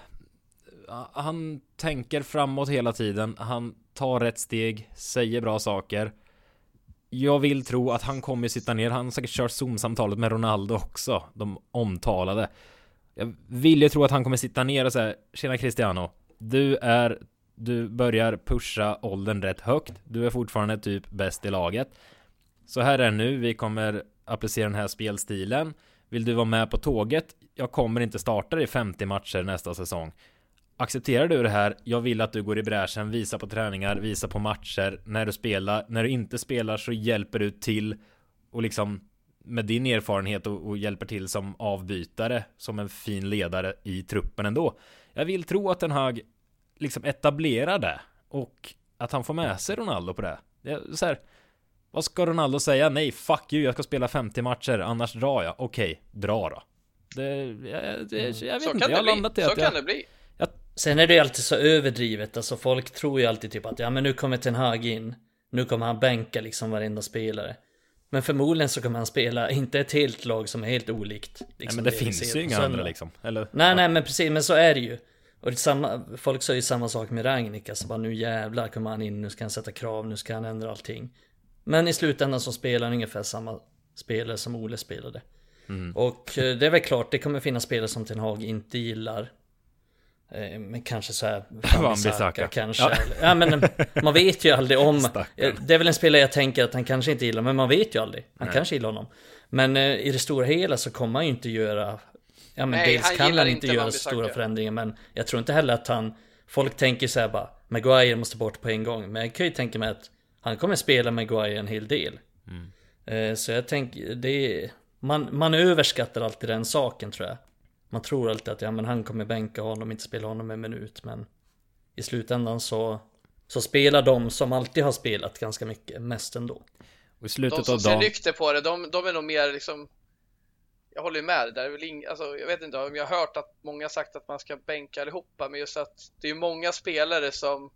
han tänker framåt hela tiden, han tar rätt steg, säger bra saker jag vill tro att han kommer sitta ner. Han har säkert kört Zoom-samtalet med Ronaldo också. De omtalade. Jag vill ju tro att han kommer sitta ner och säga Tjena Cristiano Du är Du börjar pusha åldern rätt högt Du är fortfarande typ bäst i laget Så här är det nu, vi kommer applicera den här spelstilen Vill du vara med på tåget? Jag kommer inte starta i 50 matcher nästa säsong Accepterar du det här? Jag vill att du går i bräschen, visa på träningar, visa på matcher När du spelar, när du inte spelar så hjälper du till Och liksom med din erfarenhet och, och, hjälper till som avbytare som en fin ledare i truppen ändå. Jag vill tro att den Hag liksom etablerar det och att han får med sig Ronaldo på det. det så här, vad ska Ronaldo säga? Nej, fuck you, jag ska spela 50 matcher, annars drar jag. Okej, dra då. Det, jag, det, jag vet så inte, jag har landat i att Så kan jag, det bli. Sen är det ju alltid så överdrivet, alltså folk tror ju alltid typ att ja men nu kommer Ten Hag in. Nu kommer han bänka liksom varenda spelare. Men förmodligen så kommer han spela, inte ett helt lag som är helt olikt. Liksom nej men det, det finns ju inga andra liksom. Eller? Nej, nej men precis, men så är det ju. Och det samma, folk säger ju samma sak med Ragnik, alltså bara nu jävlar kommer han in, nu ska han sätta krav, nu ska han ändra allting. Men i slutändan så spelar han ungefär samma spelare som Ole spelade. Mm. Och eh, det är väl klart, det kommer finnas spelare som Ten Hag inte gillar. Eh, men kanske så här Wan-Bissaka kanske. Ja. ja. men man vet ju aldrig om. Stackare. Det är väl en spelare jag tänker att han kanske inte gillar, men man vet ju aldrig. Han Nej. kanske gillar honom. Men eh, i det stora hela så kommer han ju inte göra Ja men Nej, dels han kan han inte göra så stora förändringar men Jag tror inte heller att han Folk tänker såhär bara Maguire måste bort på en gång Men jag kan ju tänka mig att Han kommer spela Maguire en hel del mm. Eh, så jag tänker det är, man, man överskattar alltid den saken tror jag Man tror alltid att ja men han kommer bänka honom, inte spela honom en minut men I slutändan så Så spelar de som alltid har spelat ganska mycket, mest ändå Och i slutet De som av ser dagen nykter på det, de, de är nog mer liksom jag håller ju med där. Väl ing, alltså, jag vet inte om jag har hört att många har sagt att man ska bänka allihopa, men just att det är många spelare som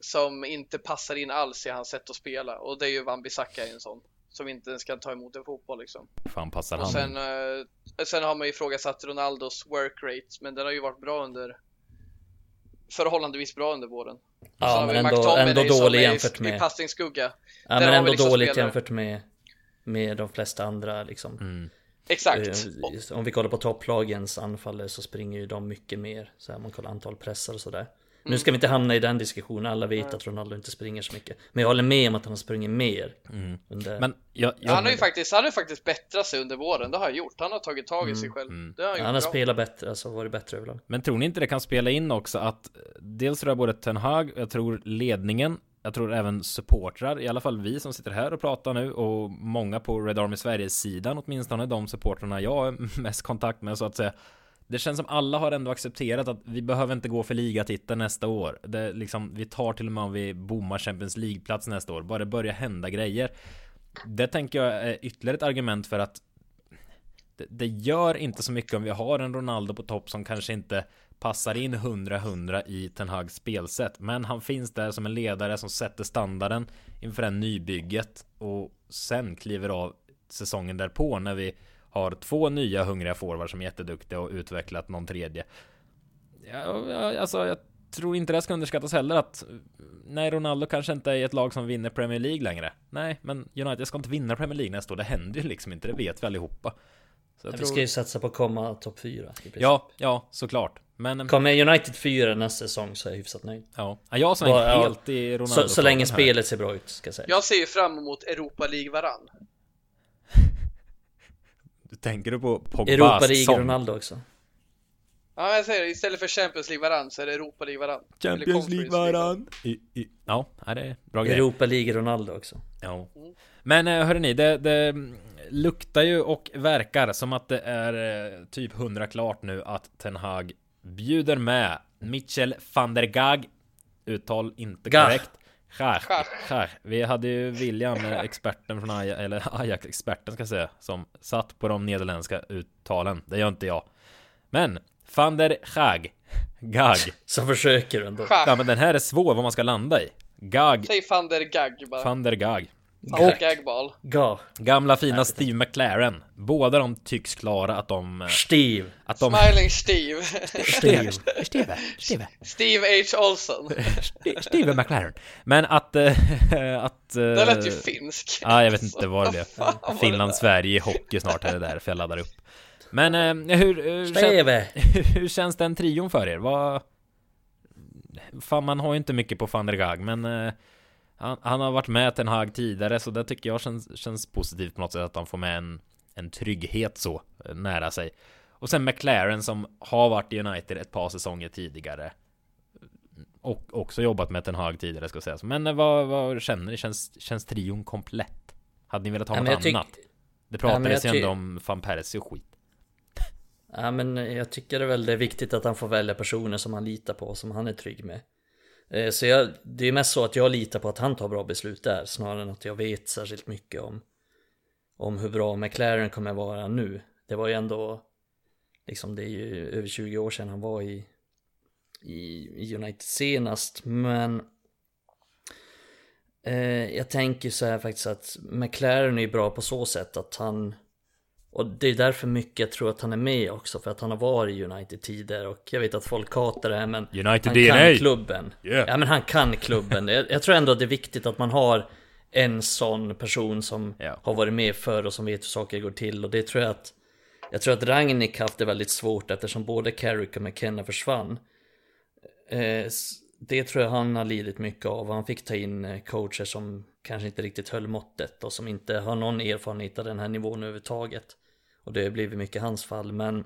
som inte passar in alls i hans sätt att spela och det är ju Van Bissaka en sån som inte ens kan ta emot en fotboll liksom. fan passar Och han sen, eh, sen har man ju ifrågasatt Ronaldos work rate, men den har ju varit bra under förhållandevis bra under våren. Sen Ja har men ändå, ändå dålig i- jämfört I med passningsskugga. Ja Där men ändå liksom dåligt spelare. jämfört med Med de flesta andra liksom mm. Exakt. Eh, Om vi kollar på topplagens anfallare så springer ju de mycket mer Så här, man kollar antal pressar och sådär Nu Mm. ska vi inte hamna i den diskussionen, alla vet att Ronaldo inte springer så mycket Men jag håller med om att han har sprungit mer Mm. under... Men jag, jag han har ju faktiskt, han har ju faktiskt bättrat sig under våren, det har han gjort. Han har tagit tag i sig själv. mm. Det har han han har bra. spelat bättre, alltså varit bättre överlag Men tror ni inte det kan spela in också att Dels tror jag både Ten Hag, jag tror ledningen Jag tror även supportrar, i alla fall vi som sitter här och pratar nu Och många på Red Army Sverige-sidan Åtminstone de supportrarna jag har mest kontakt med så att säga det känns som alla har ändå accepterat att vi behöver inte gå för ligatiteln nästa år. Det liksom, Vi tar till och med om vi bommar Champions League-plats nästa år. Bara det börjar hända grejer. Det tänker jag är ytterligare ett argument för att det, det gör inte så mycket om vi har en Ronaldo på topp som kanske inte passar in 100-100 i Ten Hags spelsätt. Men han finns där som en ledare som sätter standarden inför det nybygget och sen kliver av säsongen därpå när vi har två nya hungriga forwards som är jätteduktiga och utvecklat någon tredje. Ja, alltså, jag tror inte det ska underskattas heller att Nej, Ronaldo kanske inte är ett lag som vinner Premier League längre. Nej, men United ska inte vinna Premier League nästa år. Det händer ju liksom inte, det vet vi allihopa. Så jag Vi tror... ska ju satsa på att komma topp 4 Ja, ja, såklart. Men Kommer United 4 nästa säsong så är jag hyfsat nöjd ja, jag som är ja. helt i Ronaldo Så, så länge spelet ser bra ut ska jag säga Jag ser ju fram emot Europa League varann. Du tänker du på Pogbas Europa League sång? Ronaldo också Ja, jag säger det. Istället för Champions League varann så är det Europa League varann. Champions League varann I, i, Ja, det är bra grej Europa League Ronaldo också Ja Men eh, hörrni, det, det luktar ju och verkar som att det är eh, typ hundra klart nu att Ten Hag bjuder med Mitchell van der Gag Uttal inte Gag. korrekt Gag. Gag. Vi hade ju William, eh, experten från Ajax, eller Ajax-experten ska jag säga, som satt på de nederländska uttalen. Det gör inte jag. Men, van der Gag. Gag. Så försöker du ändå Ja Schach. men den här är svår vad man ska landa i. Gag. Säg van der Gag bara. Van der Gag. Der Gagball. Ga Gamla fina Steve McLaren. Båda de tycks klara att de... eh, Steve Att de... Smiling Steve. Steve Steve, Steve, Steve H. Olson. Steve McLaren. Men att... eh, att... Det lät ju finsk. Ja, jag vet inte vad det blev. Det Finland, där. Sverige i hockey snart är det därför jag laddar upp. Men eh, hur, hur, kän, Steve! hur känns den trion för er? Vad... Fan, man har ju inte mycket på van der Gag, men eh, han, han har varit med Ten Hag tidigare, så det tycker jag känns, känns positivt på något sätt att han får med en, en trygghet så eh, nära sig. Och sen McLaren som har varit i United ett par säsonger tidigare. Och också jobbat med Ten Hag tidigare ska sägas. Men eh, vad, vad känner ni? Känns, känns trion komplett? Hade ni velat ha Ja, något annat? Det Ja, pratades jag ju ändå om van Persie och skit. Ja men jag tycker det är väldigt viktigt att han får välja personer som han litar på och som han är trygg med. Eh, så jag, det är mest så att jag litar på att han tar bra beslut där snarare än att jag vet särskilt mycket om om hur bra McLaren kommer vara nu. Det var ju ändå liksom det är ju över 20 år sedan han var i i, i United senast men eh, jag tänker så här faktiskt att McLaren är bra på så sätt att han och det är därför mycket jag tror att han är med också för att han har varit i United tidigare och jag vet att folk hatar det här men United han DNA. kan klubben. Yeah. Ja men han kan klubben. Jag, jag tror ändå att det är viktigt att man har en sån person som Ja. har varit med förr och som vet hur saker går till och det tror jag att jag tror att Rangnick haft det väldigt svårt eftersom både Carrick och McKenna försvann. Eh, det tror jag han har lidit mycket av. Han fick ta in eh, coacher som kanske inte riktigt höll måttet och som inte har någon erfarenhet av den här nivån överhuvudtaget. Och det har blivit mycket hans fall men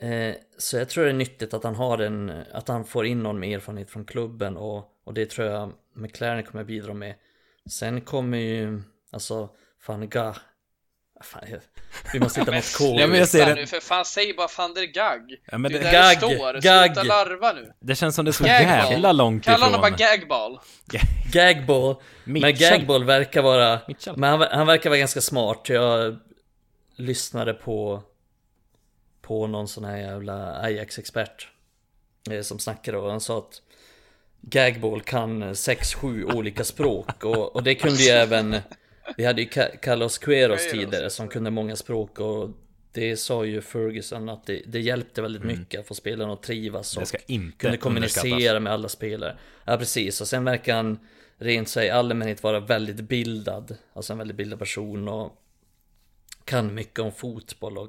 eh, Så jag tror det är nyttigt att han har en Att han får in någon med erfarenhet från klubben och, och det tror jag McLaren kommer bidra med Sen kommer ju Alltså Van Gogh Fan, jag- vi måste hitta något Ja, men jag ser nu för fan, säg bara van der Gag. Ja, men det är det, där Gag, det står. gag. Sluta larva nu. det känns som det är så Gagball. jävla långt Kalla ifrån. honom bara gagball. Gagball Men. Gagball verkar vara Mitchell. Men han, han verkar vara ganska smart Jag lyssnade på På någon sån här jävla Ajax-expert eh, Som snackade och han sa att Gagball kan 6-7 olika språk och, och det kunde ju även Vi hade ju Carlos Queiroz, tidigare som kunde många språk och Det sa ju Ferguson att det, det hjälpte väldigt mycket att få spelarna att trivas och kunde kommunicera med alla spelare. Ja precis, och sen verkar han rent sig allmänhet vara väldigt bildad. Alltså en väldigt bildad person och kan mycket om fotboll och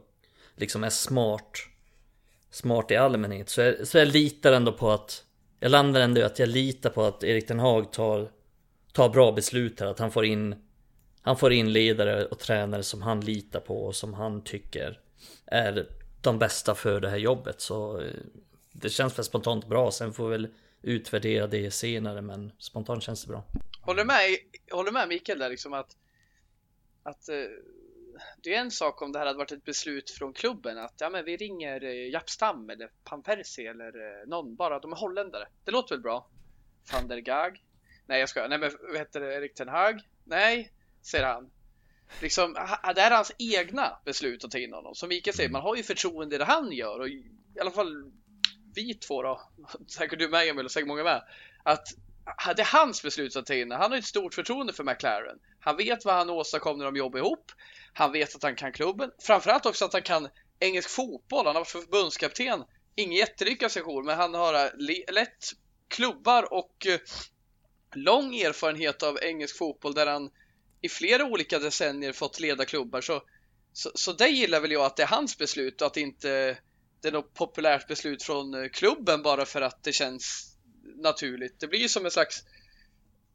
liksom är smart. Smart i allmänhet. Så jag, så jag litar ändå på att jag landar ändå i att jag litar på att Erik Ten Hag tar, tar bra beslut här. Att han får in han får in ledare och tränare som han litar på och som han tycker är de bästa för det här jobbet. Så eh, det känns väl spontant bra. Sen får vi väl utvärdera det senare, men spontant känns det bra. Håller med, håller med Mikael där liksom att, att eh, det är en sak om det här hade varit ett beslut från klubben att ja, men vi ringer eh, Japp Stam eller Van Persie eller eh, någon bara, de är holländare. Det låter väl bra? Van der Gag? Nej jag ska, nej men vad heter det, Erik Ten Hag? Nej, säger han. Liksom, det här är hans egna beslut att ta in honom. Som Mikael säger, man har ju förtroende i det han gör och i alla fall vi två då, säkert du med Emil och säkert många med, att det är hans beslut att ta in. Han har ett stort förtroende för McLaren. Han vet vad han åstadkom när de jobbar ihop. Han vet att han kan klubben. Framförallt också att han kan engelsk fotboll. Han har varit förbundskapten. Ingen jättelyckad session, men han har lett klubbar och eh, lång erfarenhet av engelsk fotboll där han i flera olika decennier fått leda klubbar. Så, så, så det gillar väl jag att det är hans beslut och att det inte det är något populärt beslut från eh, klubben bara för att det känns naturligt. Det blir ju som en slags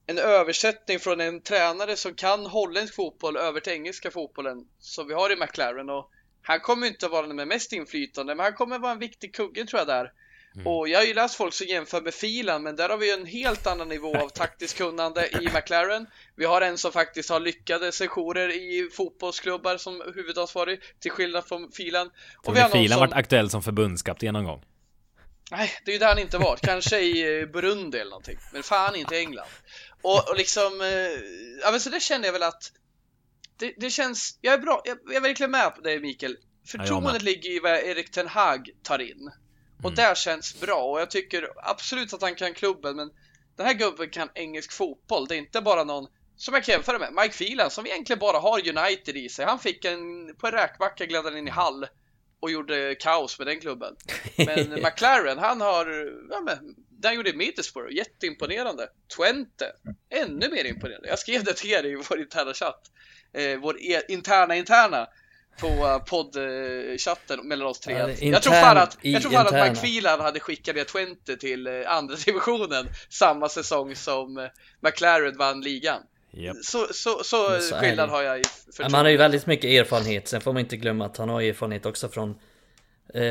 en översättning från en tränare som kan holländsk fotboll över till engelska fotbollen som vi har i McLaren och han kommer inte vara den med mest inflytande men han kommer vara en viktig kugge tror jag där. Och jag har ju läst folk som jämför med filen men där har vi ju en helt annan nivå av taktiskt kunnande i McLaren. Vi har en som faktiskt har lyckade sessioner i fotbollsklubbar som huvudansvarig till skillnad från filen. Tror vi har Filan som- varit aktuell som förbundskapten någon gång? Nej, det är ju där han inte varit. Kanske i Burundi eller någonting. Men fan inte i England. Och, och liksom, eh, ja men så det känner jag väl att det, det känns, jag är bra, jag, jag är verkligen med på dig Mikael. Förtroendet med. ligger i vad Erik Ten Hag tar in. Och där känns bra och jag tycker absolut att han kan klubben men den här gubben kan engelsk fotboll. Det är inte bara någon som jag kan jämföra med, Mike Phelan som egentligen bara har United i sig. Han fick en, på en räkmacka gled han in i Hall och gjorde kaos med den klubben. Men McLaren, han har, ja men, den gjorde Middlesbrough, jätteimponerande. Twente, ännu mer imponerande. Jag skrev det till er i vår interna chatt. Eh, vår e- interna interna. på poddchatten mellan oss tre. Ja, jag, tror fan att, jag tror fan att. McFeelan hade skickat ner 20 till eh, andra divisionen samma säsong som eh, McLaren vann ligan. Japp. Så, så, så, så skillnad har jag i förtroende. han har ju väldigt mycket erfarenhet, sen får man inte glömma att han har erfarenhet också från eh,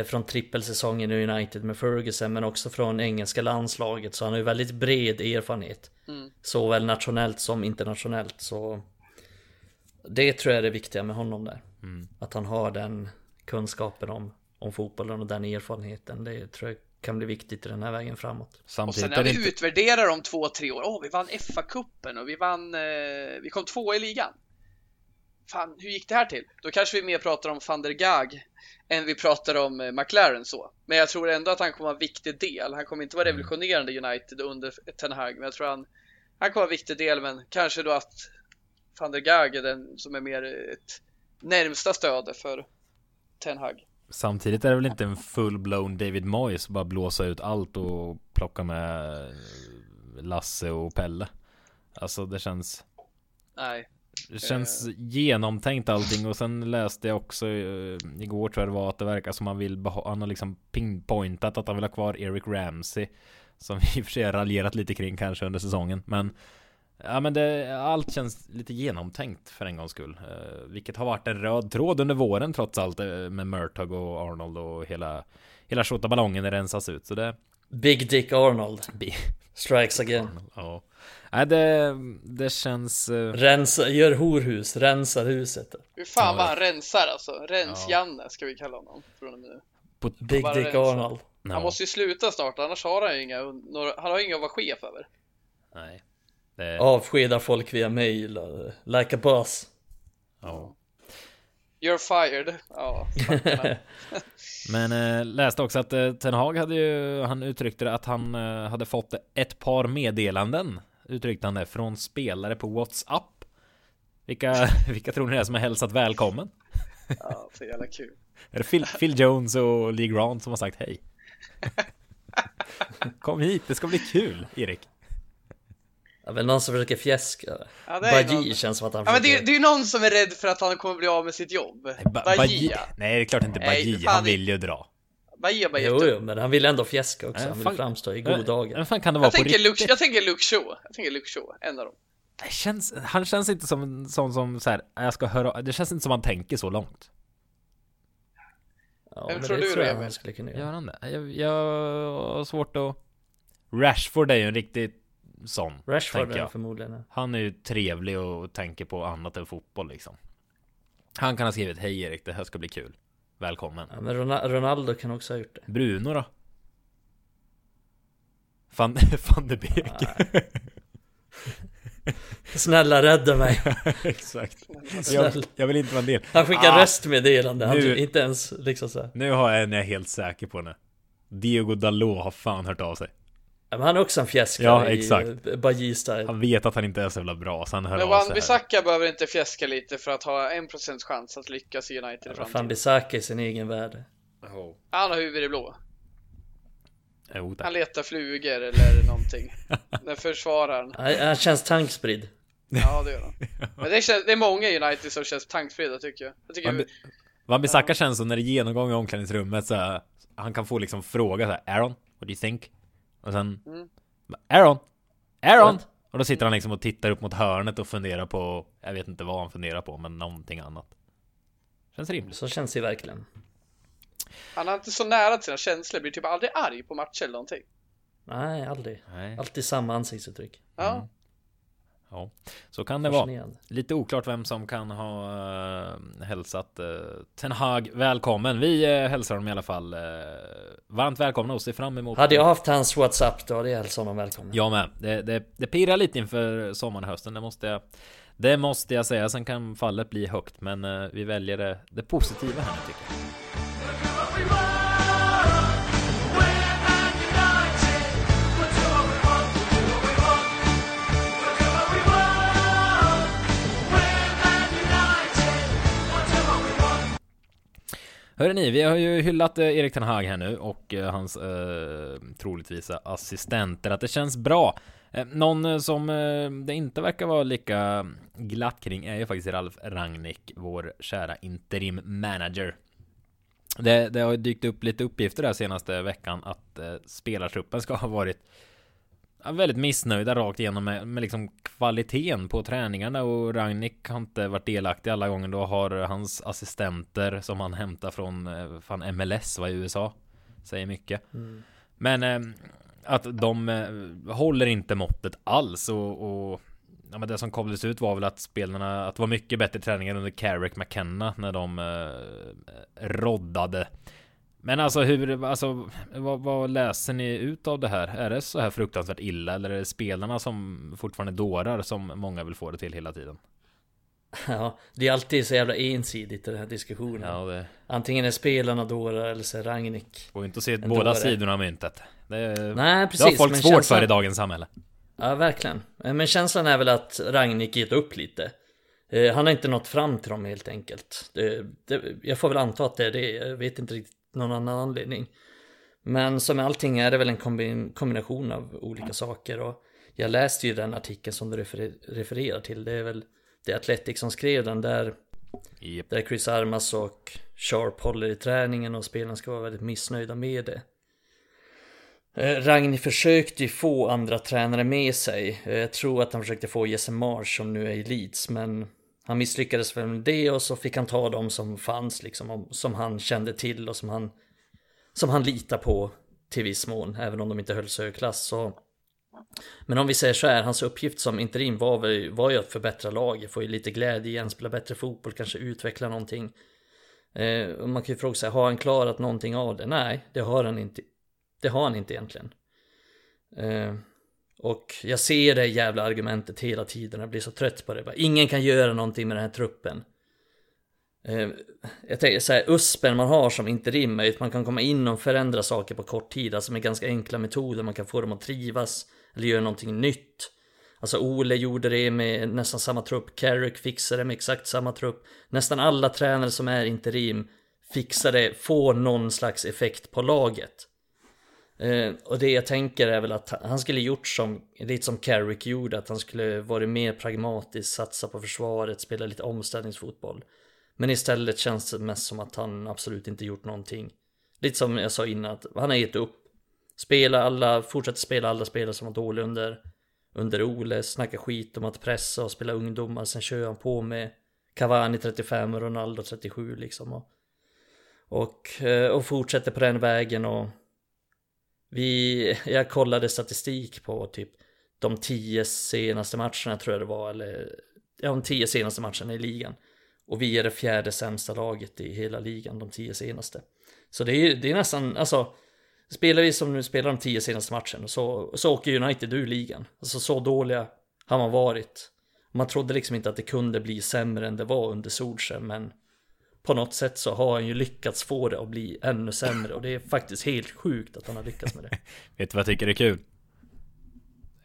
Från trippelsäsongen i United med Ferguson men också från engelska landslaget så han har ju väldigt bred erfarenhet Mm. Såväl nationellt som internationellt så Det tror jag är det viktiga med honom där Mm. Att han har den kunskapen om, om fotbollen och den erfarenheten Det tror jag kan bli viktigt i den här vägen framåt Och Samtidigt sen är när vi inte... utvärderar om två, tre år. Åh, vi vann FA-cupen och vi vann, eh, vi kom två i ligan. Fan, hur gick det här till? Då kanske vi mer pratar om van der Gaag än vi pratar om eh, McLaren så. Men jag tror ändå att han kommer vara en viktig del. Han kommer inte vara revolutionerande i United under Ten Hag, men jag tror han, han kommer vara en viktig del, men kanske då att van der Gaag är den som är mer ett närmsta stöd för Ten Hag. Samtidigt är det väl inte en full-blown David Moyes bara blåsa ut allt och plocka med Lasse och Pelle. Alltså det känns Nej, det känns genomtänkt allting och sen läste jag också eh, igår tror jag det var att det verkar som han vill han har liksom pinpointat att han vill ha kvar Eric Ramsey som vi i och för sig har raljerat lite kring kanske under säsongen men Ja men det, allt känns lite genomtänkt för en gångs skull eh, Vilket har varit en röd tråd under våren trots allt eh, med Murtag och Arnold och hela Hela ballongen rensas ut så det Big Dick Arnold Strikes again Ja Nej det, det känns eh, Rensa, gör horhus, rensar huset hur fan Ja. vad han rensar alltså. Ja. Rens-Janne ska vi kalla honom från och med nu. på, Big Dick rensa. Arnold ja, Han måste ju sluta snart, annars har han ju inga, några, han har ju inga att vara chef över. Nej det, Avskedar folk via mail, och- like a boss ja. You're fired. Ja. Men eh, läste också att eh, Ten Hag hade ju, han uttryckte det att han eh, hade fått ett par meddelanden Uttryckte han det, från spelare på WhatsApp Vilka, vilka tror ni det är som har hälsat välkommen? ja, så jävla kul. Är det Phil, Phil Jones och Lee Grant som har sagt hej? Kom hit, det ska bli kul Erik Ja, väl någon som försöker fjäska Ja, det är Bajie känns som att han Ja, men det, försöker det är ju någon som är rädd för att han kommer bli av med sitt jobb. ba, Bajia. Bajie Nej det är klart inte Bajie, fan, han vill ju dra Bajia bara Jo, jo, men han vill ändå fjäska också, Nej, han vill fan- framstå i god dagar Vem fan kan det vara Jag på tänker, riktigt? Luke, jag tänker Luke Shaw. Jag tänker Luke Shaw, en av dem. Det känns, han känns inte som en sån som så här, jag ska höra, det känns inte som han tänker så långt Ja, Vem men tror det du tror det jag skulle kunna Gör han det? Jag, jag har svårt att Rashford är ju en riktig sån Rashford är förmodligen. Han är ju trevlig och tänker på annat än fotboll liksom. Han kan ha skrivit Hej Erik, det här ska bli kul. Välkommen. Ja men Rona- Ronaldo kan också ha gjort det. Bruno då? Van, van de Beek. Snälla rädda mig. Exakt. Jag, jag vill inte vara en del. Han skickar Ah, röstmeddelande, han nu- inte ens liksom så här. Nu har jag en jag är helt säker på nu Diego Dalot har fan hört av sig ja, men han är också en fjäskare Ja, i exakt. eh, Bajie-style Han vet att han inte är så jävla bra så han hör Men av Wan sig här. Bissaka behöver inte fjäska lite för att ha en procents chans att lyckas i United i Vad fan framtiden. Bisaka i sin egen värld Oh. Han har huvudet i blå. Tack. Han letar flugor eller någonting. Den försvararen. han, han känns tankspridd Ja, det gör han. Men det, känns, det är många i United som känns tankspridda tycker jag. Jag tycker Van- Van Bissaka känns som när det är genomgång i omklädningsrummet så här, Han kan få liksom fråga så här, Aaron, what do you think? Och sen Mm. Aaron, Aaron! Och då sitter han liksom och tittar upp mot hörnet och funderar på Jag vet inte vad han funderar på men någonting annat. Känns rimligt. Så känns det verkligen. Han är inte så nära till sina känslor, blir typ aldrig arg på matcher eller någonting. Nej, aldrig. Nej, Alltid samma ansiktsuttryck. Ja, Mm. Ja Så kan det vara Lite oklart vem som kan ha uh, hälsat uh, Ten Hag välkommen Vi uh, hälsar honom i alla fall uh, Varmt välkomna och ser fram emot Hade jag haft hans WhatsApp då hade jag hälsat honom välkommen Jag med. Det, det, det pirrar lite inför sommaren och hösten. Det måste jag, det måste jag säga. Sen kan fallet bli högt, men vi väljer det, det positiva här nu tycker jag. Hörrni, vi har ju hyllat eh, Erik Ten Hag här nu och eh, hans eh, troligtvis assistenter. Att det känns bra Eh, någon eh, som eh, det inte verkar vara lika glatt kring är ju faktiskt Ralf Rangnick, vår kära interim manager. Det, det har dykt upp lite uppgifter där senaste veckan att eh, spelartruppen ska ha varit väldigt missnöjda rakt igenom med, med liksom kvaliteten på träningarna och Ragnik har inte varit delaktig alla gånger. Då har hans assistenter som han hämtar från fan MLS var i USA säger mycket. Mm. Men eh, att de eh, håller inte måttet alls och, och ja, men det som kollades ut var väl att spelarna, att det var mycket bättre träningar under Carrick McKenna när de eh, roddade. Men alltså hur, alltså vad, vad, läser ni ut av det här? Är det så här fruktansvärt illa eller är det spelarna som fortfarande dårar som många vill få det till hela tiden? Ja, det är alltid så jävla ensidigt i den här diskussionen. Ja, det... Antingen är spelarna dårar eller så är Ragnik Går inte att se båda dåre. sidorna av myntet. Det, Nej, precis, det har folk svårt känslan... för i dagens samhälle. Ja, verkligen. Men känslan är väl att Ragnik gett upp lite. Eh, han har inte nått fram till dem helt enkelt. Det, det, jag får väl anta att det är det. Jag vet inte riktigt någon annan anledning. Men som med allting är det väl en kombination av olika saker. Och jag läste ju den artikeln som du refer refererar till. Det är väl det Atletic som skrev den där. Yep. Där Chris Armas och Sharp håller i träningen och spelarna ska vara väldigt missnöjda med det. Eh, Ragni försökte ju få andra tränare med sig. Eh, jag tror att han försökte få Jesse Marsh som nu är i Leeds, men han misslyckades väl med det och så fick han ta dem som fanns liksom, som han kände till och som han, som han litar på till viss mån, även om de inte höll sig hög klass. Så. Men om vi säger så här, hans uppgift som interim var, var ju att förbättra laget, få lite glädje igen, spela bättre fotboll, kanske utveckla någonting. Eh, man kan ju fråga sig, har han klarat någonting av det? Nej, det har han inte. Det har han inte egentligen. Eh, och jag ser det jävla argumentet hela tiden, jag blir så trött på det. Ingen kan göra någonting med den här truppen. Eh, jag tänker så här, USPen man har som interim är att man kan komma in och förändra saker på kort tid, alltså med ganska enkla metoder, man kan få dem att trivas eller göra någonting nytt. Alltså Ole gjorde det med nästan samma trupp, Carrick fixade det med exakt samma trupp. Nästan alla tränare som är interim fixar det, får någon slags effekt på laget. Eh, och det jag tänker är väl att han skulle gjort som, lite som Carrick gjorde, att han skulle varit mer pragmatisk, satsa på försvaret, spela lite omställningsfotboll. Men istället känns det mest som att han absolut inte gjort någonting. Lite som jag sa innan, att han har gett upp. Spela alla, fortsätter spela alla spelare som var dåliga under, under Ole, snacka skit om att pressa och spela ungdomar, sen kör han på med Cavani 35 och Ronaldo 37 liksom. Och, och, eh, och fortsätter på den vägen och vi, jag kollade statistik på typ de tio senaste matcherna tror jag det var, eller ja, de tio senaste matcherna i ligan. Och vi är det fjärde sämsta laget i hela ligan, de tio senaste. Så det är, det är nästan, alltså, spelar vi som nu spelar de tio senaste matcherna så, så åker United ur ligan. Alltså så dåliga har man varit. Man trodde liksom inte att det kunde bli sämre än det var under Solskjaer, men på något sätt så har han ju lyckats få det att bli ännu sämre och det är faktiskt helt sjukt att han har lyckats med det. Vet du vad jag tycker är kul?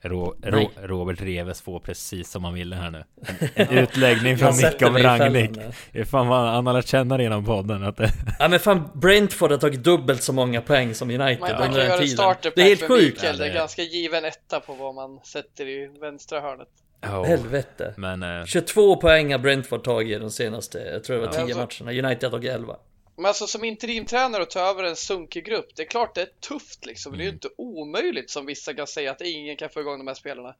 Ro, Ro, Robert Reves får precis som han ville här nu. En, en utläggning från Micke om är fan vad han har lärt känna det genom podden. Att det... Ja men fan Brentford har tagit dubbelt så många poäng som United man, under den tiden. Det är helt sjukt. Ja, det är ganska given etta på vad man sätter i vänstra hörnet. Oh, Helvete. Men, uh... 22 poäng har Brentford tagit de senaste, jag tror det var 10 alltså, matcherna. United har tagit 11. Men alltså som interimtränare och ta över en sunkig grupp, det är klart det är tufft liksom. Mm. Det är ju mm. inte omöjligt som vissa kan säga att ingen kan få igång de här spelarna.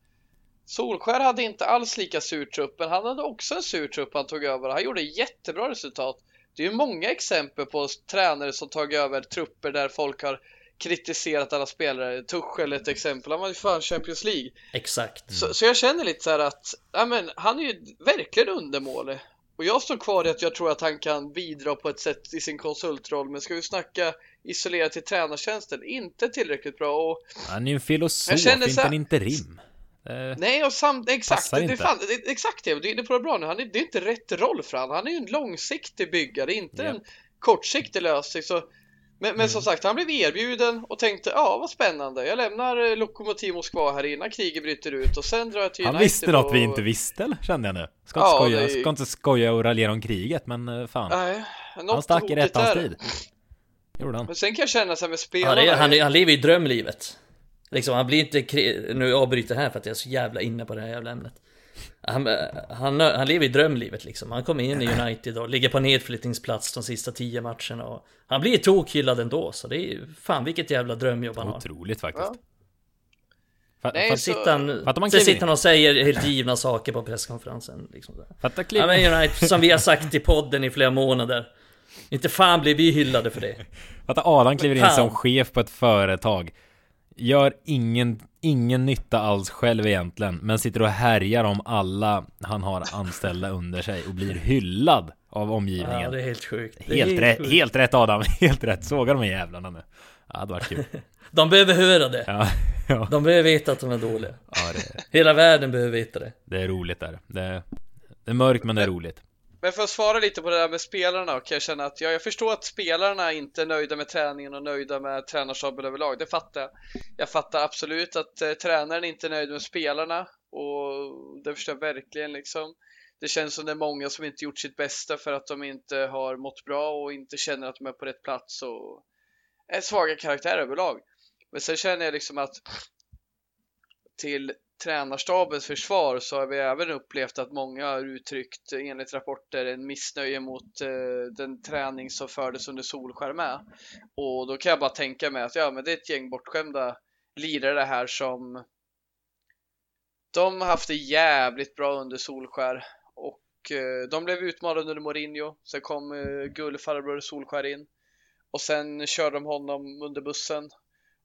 Solskär hade inte alls lika sur trupp, men han hade också en sur trupp han tog över. Han gjorde jättebra resultat. Det är ju många exempel på tränare som tagit över trupper där folk har kritiserat alla spelare. Tuchel ett exempel, han var ju fan Champions League. Exakt. Mm. Så, så, jag känner lite så här att, ja men han är ju verkligen undermålig. Och jag står kvar i att jag tror att han kan bidra på ett sätt i sin konsultroll. Men ska vi snacka isolerat till tränartjänsten, inte tillräckligt bra. Och han är ju en filosof, inte en interim. Eh, Nej, och samt, exakt, det, det, fan, det, exakt det, det, det är bra nu. Han är, det är inte rätt roll för honom. Han är ju en långsiktig byggare, inte ja. en kortsiktig lösning. Så men, men som mm. sagt, han blev erbjuden och tänkte ja, vad spännande. Jag lämnar eh, Lokomotiv Moskva här innan kriget bryter ut och sen drar jag till Han United visste något och... vi inte visste eller? Kände jag nu. Ska, ja, inte, skoja, det... ska inte skoja och raljera om kriget, men eh, fan. Nej, han stack i rättans tid. Gjorde han. Men sen kan jag känna här med spelarna. Ja, han, han lever ju drömlivet. Liksom, han blir inte, nu avbryter jag här för att jag är så jävla inne på det här jävla ämnet. Han, han, han lever i drömlivet liksom. Han kommer in i United och ligger på nedflyttningsplats de sista tio matcherna och han blir tokhyllad ändå så det är ju fan vilket jävla drömjobb han har. Otroligt faktiskt. Ja. Fa- Nej, fa- så- Sitter han, Fattar man sen sitter han och säger helt givna saker på presskonferensen. Liksom så. Fatta Ja, men United, som vi har sagt i podden i flera månader. Inte fan blir vi hyllade för det. Fatta Adam kliver in fan. som chef på ett företag. Gör ingen, ingen nytta alls själv egentligen. Men sitter och härjar om alla han har anställda under sig och blir hyllad av omgivningen. Ja, det är helt sjukt. Är helt, rätt, sjukt. helt rätt Adam, helt rätt. Såga de här jävlarna nu. Ja, det var kul. De behöver höra det. Ja, ja. De behöver veta att de är dåliga. ja det, Hela världen behöver veta det. det är roligt där. Det, det är mörkt men det är roligt. Men för att svara lite på det där med spelarna kan jag känna att ja, jag förstår att spelarna inte är nöjda med träningen och nöjda med tränarstaben överlag. Det fattar jag. Jag fattar absolut att eh, tränaren inte är nöjd med spelarna och det förstår jag verkligen liksom. Det känns som det är många som inte gjort sitt bästa för att de inte har mått bra och inte känner att de är på rätt plats och är svaga karaktärer överlag. Men sen känner jag liksom att till tränarstabens försvar så har vi även upplevt att många har uttryckt enligt rapporter en missnöje mot eh, den träning som fördes under Solskär med. Och då kan jag bara tänka mig att ja, men det är ett gäng bortskämda lirare här som de har haft det jävligt bra under Solskär och eh, de blev utmanade under Mourinho. Sen kom eh, gullfarbror Solskär in och sen körde de honom under bussen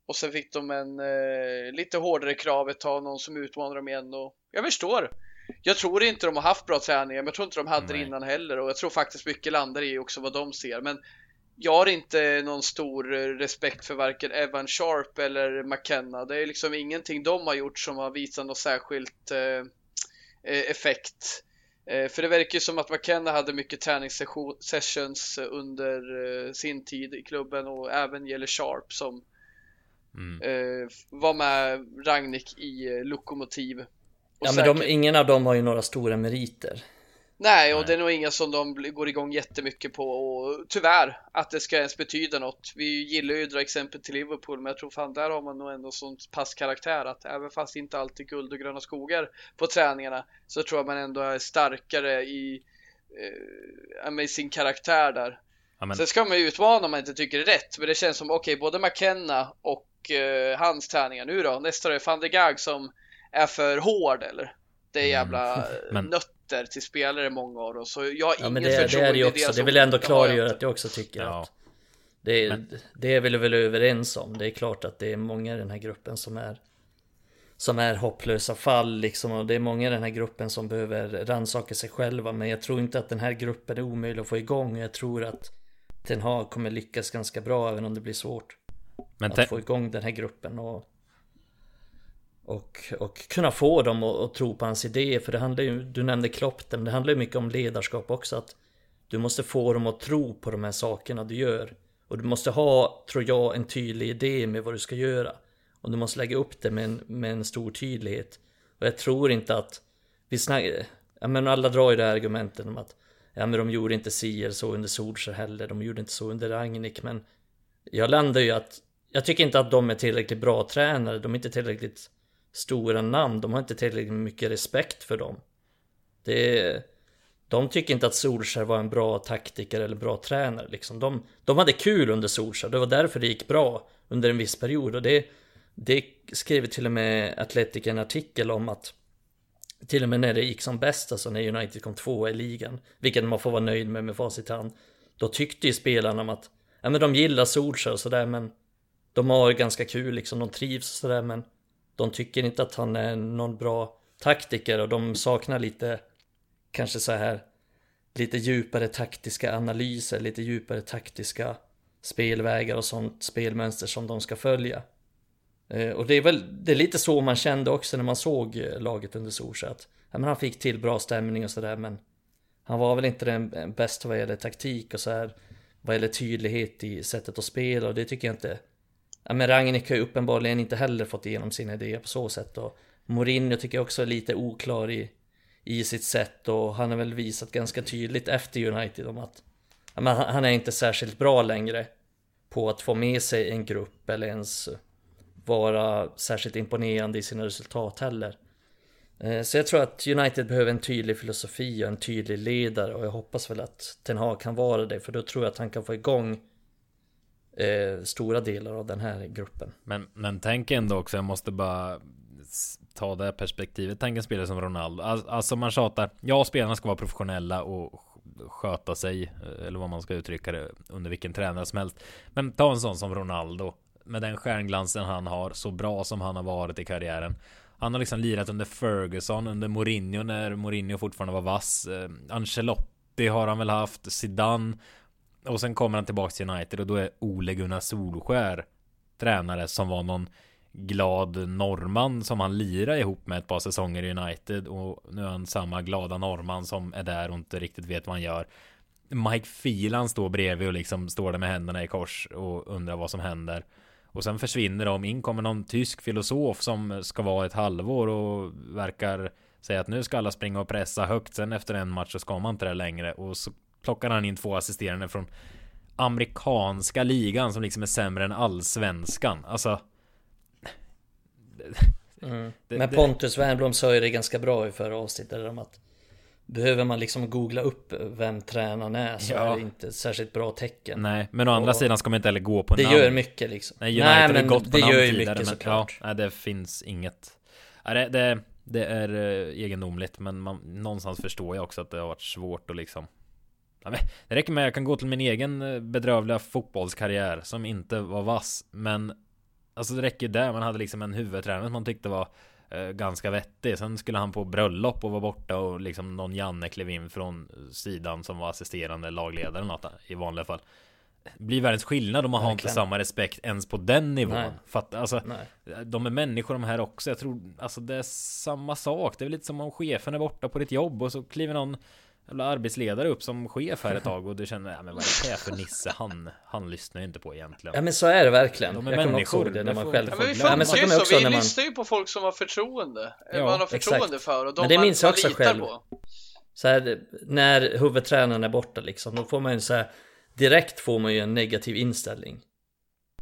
och sen fick de en eh, lite hårdare krav ett tag, någon som utmanade dem igen och jag förstår. Jag tror inte de har haft bra träningar, men jag tror inte de hade det innan heller och jag tror faktiskt mycket landar i också vad de ser. Men jag har inte någon stor eh, respekt för varken Evan Sharp eller McKenna. Det är liksom ingenting de har gjort som har visat något särskilt eh, eh, effekt. Eh, för det verkar ju som att McKenna hade mycket träningssessions under eh, sin tid i klubben och även gäller Sharp som Mm. eh, var med Ragnik i eh, Lokomotiv. Ja men de, säkert- ingen av dem har ju några stora meriter. Nej, och Nej. det är nog inga som de går igång jättemycket på och tyvärr att det ska ens betyda något. Vi gillar ju att dra exempel till Liverpool, men jag tror fan där har man nog ändå sån pass karaktär att även fast inte alltid guld och gröna skogar på träningarna så tror jag man ändå är starkare i eh, med sin karaktär där. Ja, men, Sen ska man ju utmana om man inte tycker det är rätt, men det känns som okej, både McKenna och eh, hans träningar nu då. Nästa är van de Gaag som är för hård eller? Det är Mm. jävla eh, Men- nötter till spelare många av dem, så jag har Ja inget det, det förtroende är det ju i också, det vill ändå Det klargöra att jag också tycker Ja. att det, Men- det är vi väl överens om. Det är klart att det är många i den här gruppen som är som är hopplösa fall liksom och det är många i den här gruppen som behöver rannsaka sig själva men jag tror inte att den här gruppen är omöjlig att få igång och jag tror att Ten Hag kommer lyckas ganska bra även om det blir svårt men att få igång den här gruppen och och, och kunna få dem att, tro på hans idéer. För det handlar ju, du nämnde Klopp men det handlar ju mycket om ledarskap också att du måste få dem att tro på de här sakerna du gör. Och du måste ha, tror jag, en tydlig idé med vad du ska göra. Och du måste lägga upp det med en, med en stor tydlighet. Och jag tror inte att vi snackar, ja men alla drar ju det här argumenten om att ja men de gjorde inte si eller så under Solskjaer heller, de gjorde inte så under Rangnick men jag landar ju att jag tycker inte att de är tillräckligt bra tränare, de är inte tillräckligt stora namn, de har inte tillräckligt mycket respekt för dem. Det, de tycker inte att Solskjaer var en bra taktiker eller bra tränare liksom. De, de hade kul under Solskjaer, det var därför det gick bra under en viss period och det, det skrev till och med Atletic en artikel om att till och med när det gick som bäst, alltså när United kom tvåa i ligan, vilket man får vara nöjd med med facit i hand, då tyckte ju spelarna om att ja, men de gillar Solskjaer och sådär men de har ganska kul liksom, de trivs och sådär men de tycker inte att han är någon bra taktiker och de saknar lite kanske så här lite djupare taktiska analyser, lite djupare taktiska spelvägar och sånt spelmönster som de ska följa. Eh, och det är väl det är lite så man kände också när man såg eh, laget under Solskjaer att ja, men han fick till bra stämning och sådär men han var väl inte den den bästa vad gäller taktik och så här vad gäller tydlighet i sättet att spela och det tycker jag inte Ja men Rangnick har ju uppenbarligen inte heller fått igenom sina idéer på så sätt och Mourinho tycker jag också är lite oklar i, i sitt sätt och han har väl visat ganska tydligt efter United om att ja, men han är inte särskilt bra längre på att få med sig en grupp eller ens vara särskilt imponerande i sina resultat heller. Eh, så jag tror att United behöver en tydlig filosofi och en tydlig ledare och jag hoppas väl att Ten Hag kan vara det för då tror jag att han kan få igång eh, stora delar av den här gruppen. Men, men tänk ändå också, jag måste bara ta det perspektivet. Tänk en spelare som Ronaldo. Alltså man tjatar, ja spelarna ska vara professionella och sköta sig, eh, eller vad man ska uttrycka det, under vilken tränare som helst. Men ta en sån som Ronaldo, med den stjärnglansen han har, så bra som han har varit i karriären. Han har liksom lirat under Ferguson, under Mourinho när Mourinho fortfarande var vass. Eh, Ancelotti har han väl haft, Zidane. Och sen kommer han tillbaks till United och då är Ole Gunnar Solskär tränare som var någon glad norrman som han lirade ihop med ett par säsonger i United och nu är han samma glada norrman som är där och inte riktigt vet vad han gör. Mike Phelan står bredvid och liksom står där med händerna i kors och undrar vad som händer. Och sen försvinner de. In kommer någon tysk filosof som ska vara ett halvår och verkar säga att nu ska alla springa och pressa högt. Sen efter en match så ska man inte det längre. Och så plockar han in två assisterande från amerikanska ligan som liksom är sämre än allsvenskan. Alltså. Mm. Det, Men Pontus Wernbloom sa ju det ganska bra i förra avsnittet om att Behöver man liksom googla upp vem tränaren är så ja. är det inte ett särskilt bra tecken. Nej, men å andra och sidan ska man inte heller gå på det namn. Det gör mycket liksom. Nej, United Nej men gått på det gör ju mycket men, såklart. Ja, nej, det finns inget. Nej, det, det, det är eh, egendomligt, men man, någonstans förstår jag också att det har varit svårt att liksom ja, Det räcker med att jag kan gå till min egen eh, bedrövliga fotbollskarriär som inte var vass, men Alltså det räcker där, man hade liksom en huvudtränare som man tyckte var Eh, ganska vettig. Sen skulle han på bröllop och vara borta och liksom någon Janne klev in från sidan som var assisterande lagledare eller något i vanliga fall. Blir världens skillnad om man har inte samma respekt ens på den nivån. Nej. Fatt, alltså, Nej. De är människor de här också. Jag tror alltså det är samma sak. Det är väl lite som om chefen är borta på ditt jobb och så kliver någon jävla arbetsledare upp som chef här ett tag och du känner, ja men vad är det för Nisse? Han, han lyssnar ju inte på egentligen. Ja men så är det verkligen. De är jag människor. Det när man själv ja, men vi funkar ju så, vi man... lyssnar ju på folk som har förtroende. Ja, man har förtroende exakt. för och de men det minns jag också själv. På. Så här, när huvudtränaren är borta liksom, då får man ju så här, direkt får man ju en negativ inställning.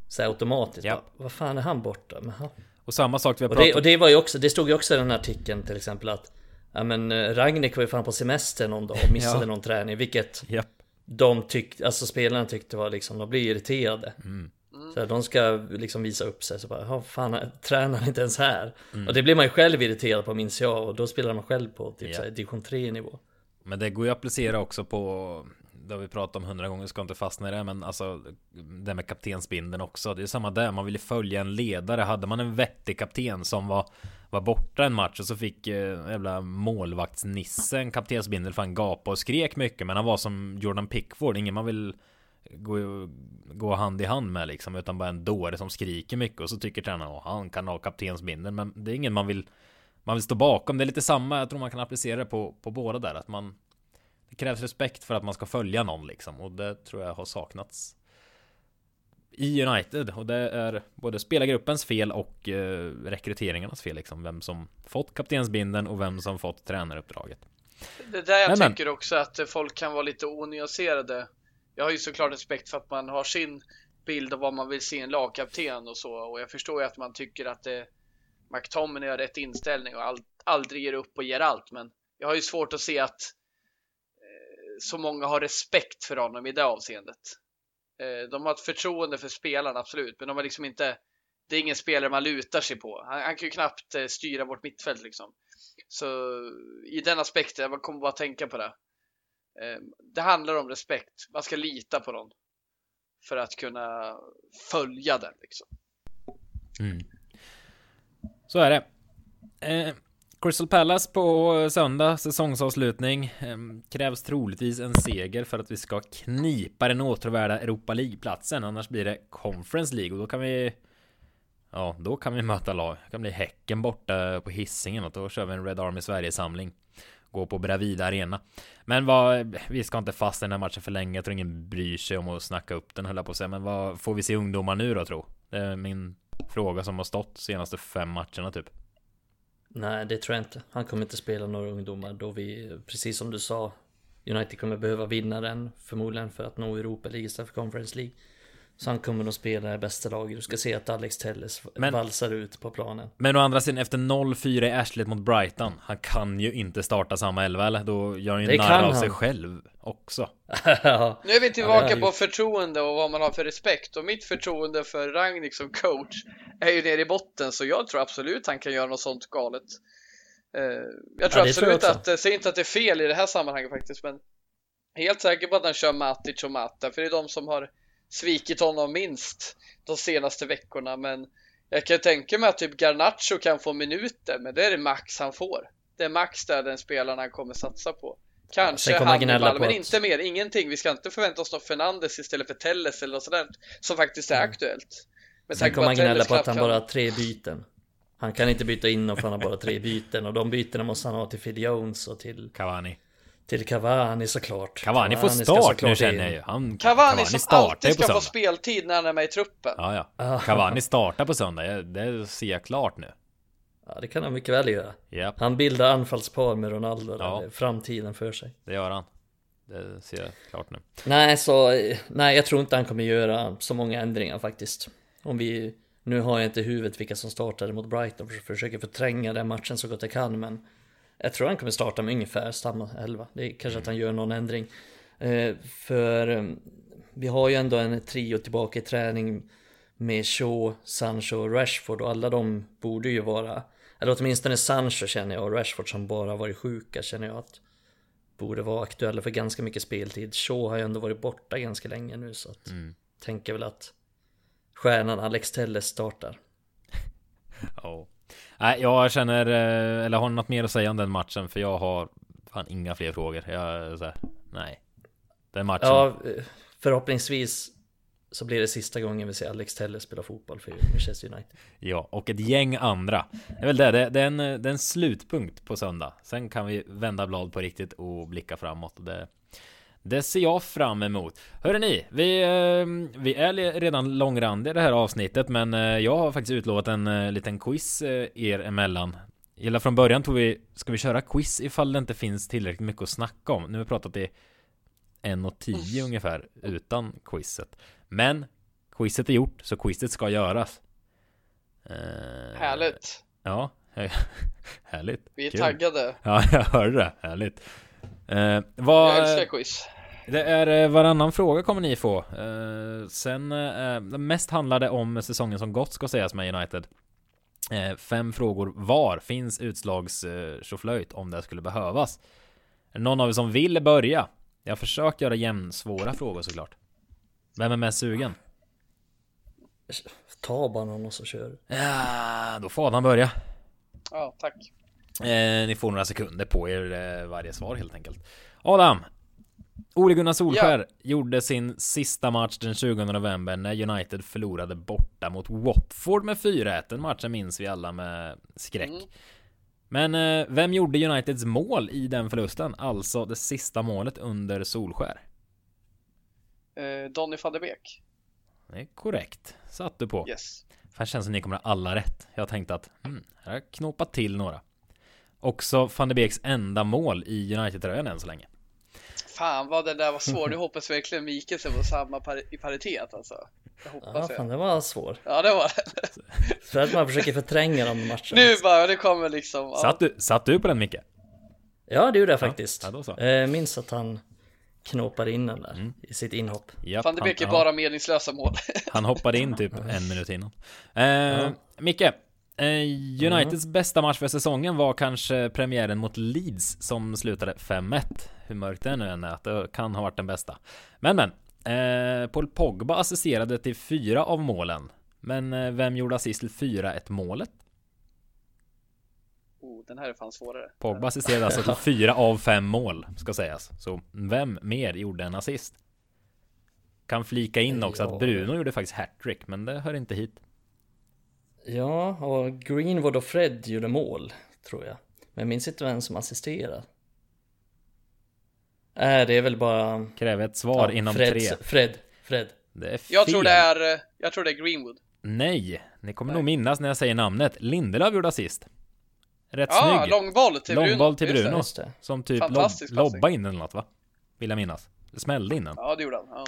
Så här automatiskt. Ja. Bara, vad fan är han borta? Men han... Och samma sak vi har pratat och det, och det var ju också, det stod ju också i den här artikeln till exempel att Ja men eh, Ragnik var ju fan på semester någon dag och missade ja. någon träning vilket yep. de tyckte, alltså spelarna tyckte var liksom, de blir irriterade. Mm. Så de ska liksom visa upp sig så bara, ja fan tränar inte ens här. Mm. Och det blir man ju själv irriterad på minns jag och då spelar man själv på typ yeah. division 3 nivå. Men det går ju att applicera också på det har vi pratat om hundra gånger, ska inte fastna i det, men alltså det med kaptensbinden också. Det är samma där, man vill ju följa en ledare. Hade man en vettig kapten som var, var borta en match och så fick eh, jävla målvaktsnisse en kaptensbindel för han gapade och skrek mycket, men han var som Jordan Pickford, ingen man vill gå, gå hand i hand med liksom, utan bara en dåre som skriker mycket och så tycker tränaren att han kan ha kaptensbindeln, men det är ingen man vill man vill stå bakom. Det är lite samma, jag tror man kan applicera det på, på båda där, att man det krävs respekt för att man ska följa någon liksom. Och det tror jag har saknats i United. Och det är både spelargruppens fel och eh, rekryteringarnas fel liksom. Vem som fått kaptensbinden och vem som fått tränaruppdraget. Det där jag men, tycker också att folk kan vara lite onyanserade. Jag har ju såklart respekt för att man har sin bild av vad man vill se en lagkapten och så. Och jag förstår ju att man tycker att det McTominay har rätt inställning och all, aldrig ger upp och ger allt. Men jag har ju svårt att se att så många har respekt för honom i det avseendet. Eh, de har ett förtroende för spelarna, absolut, men de har liksom inte det är ingen spelare man lutar sig på. Han, han kan ju knappt eh, styra vårt mittfält liksom. Så i den aspekten, man kommer bara tänka på det. Eh, det handlar om respekt. Man ska lita på någon för att kunna följa den liksom. Mm. Så är det. Crystal Palace på söndag, säsongsavslutning. Ehm, krävs troligtvis en seger för att vi ska knipa den återvärda Europa League-platsen. Annars blir det Conference League och då kan vi... Ja, då kan vi möta lag. Det kan bli Häcken borta på hissingen och då kör vi en Red Army Sverige-samling. Gå på Bravida Arena. Men vad... Vi ska inte fastna i den här matchen för länge. Jag tror ingen bryr sig om att snacka upp den höll jag på att säga. Men vad får vi se ungdomar nu då tro? Det är min fråga som har stått senaste fem matcherna typ. Nej, det tror jag inte. Han kommer inte spela några ungdomar då vi, precis som du sa, United kommer behöva vinna den förmodligen för att nå Europa League istället för Conference League. Så han kommer att spela i bästa laget. Du ska se att Alex Telles Men- valsar ut på planen. Men å andra sidan efter 0-4 i arslet mot Brighton. Han kan ju inte starta samma elva eller? Då gör han ju narr av han. sig själv också. Ja, Nu är vi Ja, tillbaka är på förtroende och vad man har för respekt och mitt förtroende för Ragnik som coach är ju nere i botten så jag tror absolut han kan göra något sånt galet. Eh, Jag tror det tror jag absolut att, jag säger inte att det är fel i det här sammanhanget faktiskt men helt säker på att han kör Matic och Mata för det är de som har svikit honom minst de senaste veckorna men jag kan tänka mig att typ Garnacho kan få minuter men det är det max han får. Det är max där den spelaren han kommer satsa på. Kanske Hannibal, men att- inte mer, ingenting. Vi ska inte förvänta oss något Fernandes istället för Telles eller något sådant som faktiskt är aktuellt. Med Sen kommer han gnälla på att han bara har tre byten. Han kan inte byta in och för han har bara tre byten och de bytena måste han ha till Phil Jones och till, Cavani. till Cavani såklart. Cavani får start nu känner jag ju. Han, Cavani, som startar ju alltid på ska få söndag. speltid när han är med i truppen. Ja, ja. Cavani startar på söndag. Det ser jag klart nu. Ja, det kan han mycket väl göra. Japp, Han bildar anfallspar med Ronaldo Ja. framtiden för sig. det gör han. Det ser jag klart nu. Nej, så nej, jag tror inte han kommer göra så många ändringar faktiskt. Om vi, nu har jag inte i huvudet vilka som startade mot Brighton, för försöker förtränga den matchen så gott jag kan, men jag tror han kommer starta med ungefär samma elva. Det är kanske att han gör någon ändring. Eh, för eh, vi har ju ändå en trio tillbaka i träning med Shaw, Sancho och Rashford och alla de borde ju vara, eller åtminstone Sancho känner jag och Rashford som bara varit sjuka känner jag att borde vara aktuella för ganska mycket speltid. Shaw har ju ändå varit borta ganska länge nu så att tänker väl att stjärnan Alex Telles startar. Ja. Nej, jag känner, eh, eller har ni något mer att säga om den matchen? För jag har fan inga fler frågor. Jag så här, nej. Den matchen. Ja, eh, förhoppningsvis så blir det sista gången vi ser Alex Telles spela fotboll för Manchester United. Ja, och ett gäng andra. Det är väl det, det, det, är en, det är en slutpunkt på söndag. Sen kan vi vända blad på riktigt och blicka framåt. Och det, det ser jag fram emot. Hörrni, ni, vi, eh, vi är redan långrandiga i det här avsnittet, men eh, jag har faktiskt utlovat en eh, liten quiz er emellan. Gilla från början tog vi, ska vi köra quiz ifall det inte finns tillräckligt mycket att snacka om? Nu har vi pratat i en och tio ungefär utan quizet. Men quizet är gjort, så quizet ska göras. Eh, Härligt. Ja, härligt. Vi är Kul. taggade. Ja, jag hörde det. Härligt. Eh, Jag vad, älskar quiz. det är eh, varannan fråga kommer ni få. Eh, sen eh, mest det om säsongen som gått ska sägas med United. Eh, fem frågor var finns utslags eh, om det skulle behövas. Någon av er som vill börja? Jag har försökt göra jämnsvåra frågor såklart. Vem är mest sugen? Ta bara någon och så kör du. Ja, då får Adam börja. Ja, tack. Eh, ni får några sekunder på er eh, varje svar helt enkelt. Adam! Ole Gunnar Solskär gjorde sin sista match den 20 november när United förlorade borta mot Watford med 4-1. Den matchen minns vi alla med skräck. Mm. Men eh, vem gjorde Uniteds mål i den förlusten? Alltså det sista målet under Solskär. Eh, Donny van de Beek. Det är korrekt. Satt du på. Yes. Fan känns som ni kommer ha alla rätt. Jag tänkte att hmm, här har jag knåpat till några. Också van de Beeks enda mål i United-tröjan än så länge. Fan vad det där var svårt. Nu hoppas verkligen Mikkelsen var samma par- i paritet alltså. Jag Ja, hoppas fan det. det var svår. Ja, det var det. För att man försöker förtränga de matcherna. Nu bara, det kommer liksom. Ja. Satt du, satt du på den Micke? Ja, det gjorde jag faktiskt. ja, då så. Eh, minns att han knåpade in den där Mm. i sitt inhopp. Japp, Van de Beek är han, bara meningslösa mål. han hoppade in typ en minut innan. Eh, Micke, eh, Uniteds bästa match för säsongen var kanske premiären mot Leeds som slutade 5-1. Hur mörkt det nu än är, att det kan ha varit den bästa. Men men, eh, Paul Pogba assisterade till fyra av målen. Men eh, vem gjorde assist till 4-1 målet? Oh, den här är fan svårare. Pogba assisterade alltså till fyra av fem mål, ska sägas. Så vem mer gjorde en assist? Kan flika in också Ja. att Bruno gjorde faktiskt hattrick, men det hör inte hit. Ja, och Greenwood och Fred gjorde mål, tror jag. Men jag minns inte vem som assisterade. Nej, det är väl bara... Kräver ett svar ja, inom Fred, tre. Fred, Fred. Det är fel. Jag tror det är, jag tror det är Greenwood. Nej, ni kommer nog minnas när jag säger namnet. Lindelöf gjorde assist. Rätt Ja, snygg. långboll till Bruno. Långboll till Just det. Bruno. Just det. Som typ lob lobba in den eller något va? Vill jag minnas. Smällde in den. Ja, det gjorde han. Ja.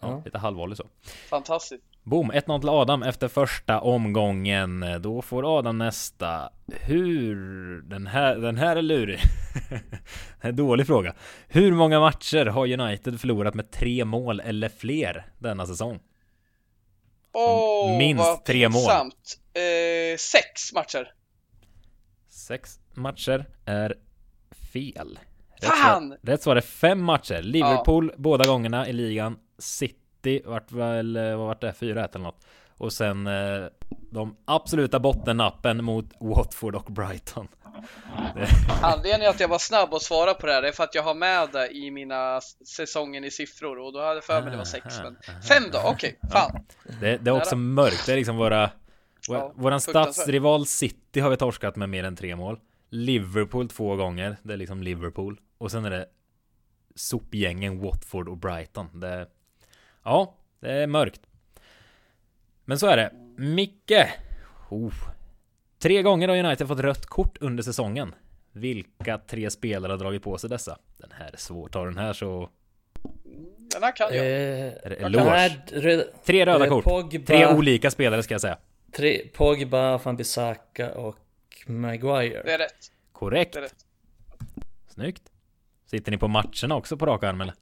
Ja, lite halvvolley så. Fantastiskt. Boom, 1-0 till Adam efter första omgången. Då får Adam nästa. Hur... Den här, den här är lurig. en dålig fråga. Hur många matcher har United förlorat med tre mål eller fler denna säsong? Åh, minst vad tre mål. pinsamt. Eh, sex matcher. Sex matcher är fel. Rätt Fan! svar, rätt svar är fem matcher. Liverpool båda gångerna i ligan. City vart väl, vad vart det? 4-1 eller något. Och sen eh, de absoluta bottennappen mot Watford och Brighton. Anledningen att jag var snabb att svara på det här är för att jag har med det i mina säsongen i siffror och då hade jag för mig det var sex. Men fem då? Okej, fan. Det, det är också mörkt. Det är liksom våra... Vår, Ja, våran stadsrival City har vi torskat med mer än tre mål. Liverpool två gånger. Det är liksom Liverpool. Och sen är det sopgängen Watford och Brighton. Det... Ja, det är mörkt. Men så är det. Micke! Oh. Tre gånger har United fått rött kort under säsongen. Vilka tre spelare har dragit på sig dessa? Den här är svår. Tar den här så... Den här kan jag. Eh, Är Tre röda eh, kort. Pogba, Tre olika spelare ska jag säga. Tre, Pogba, Van Bissaka och Maguire. Det är rätt. Korrekt. Det är rätt. Snyggt. Sitter ni på matcherna också på rak arm eller?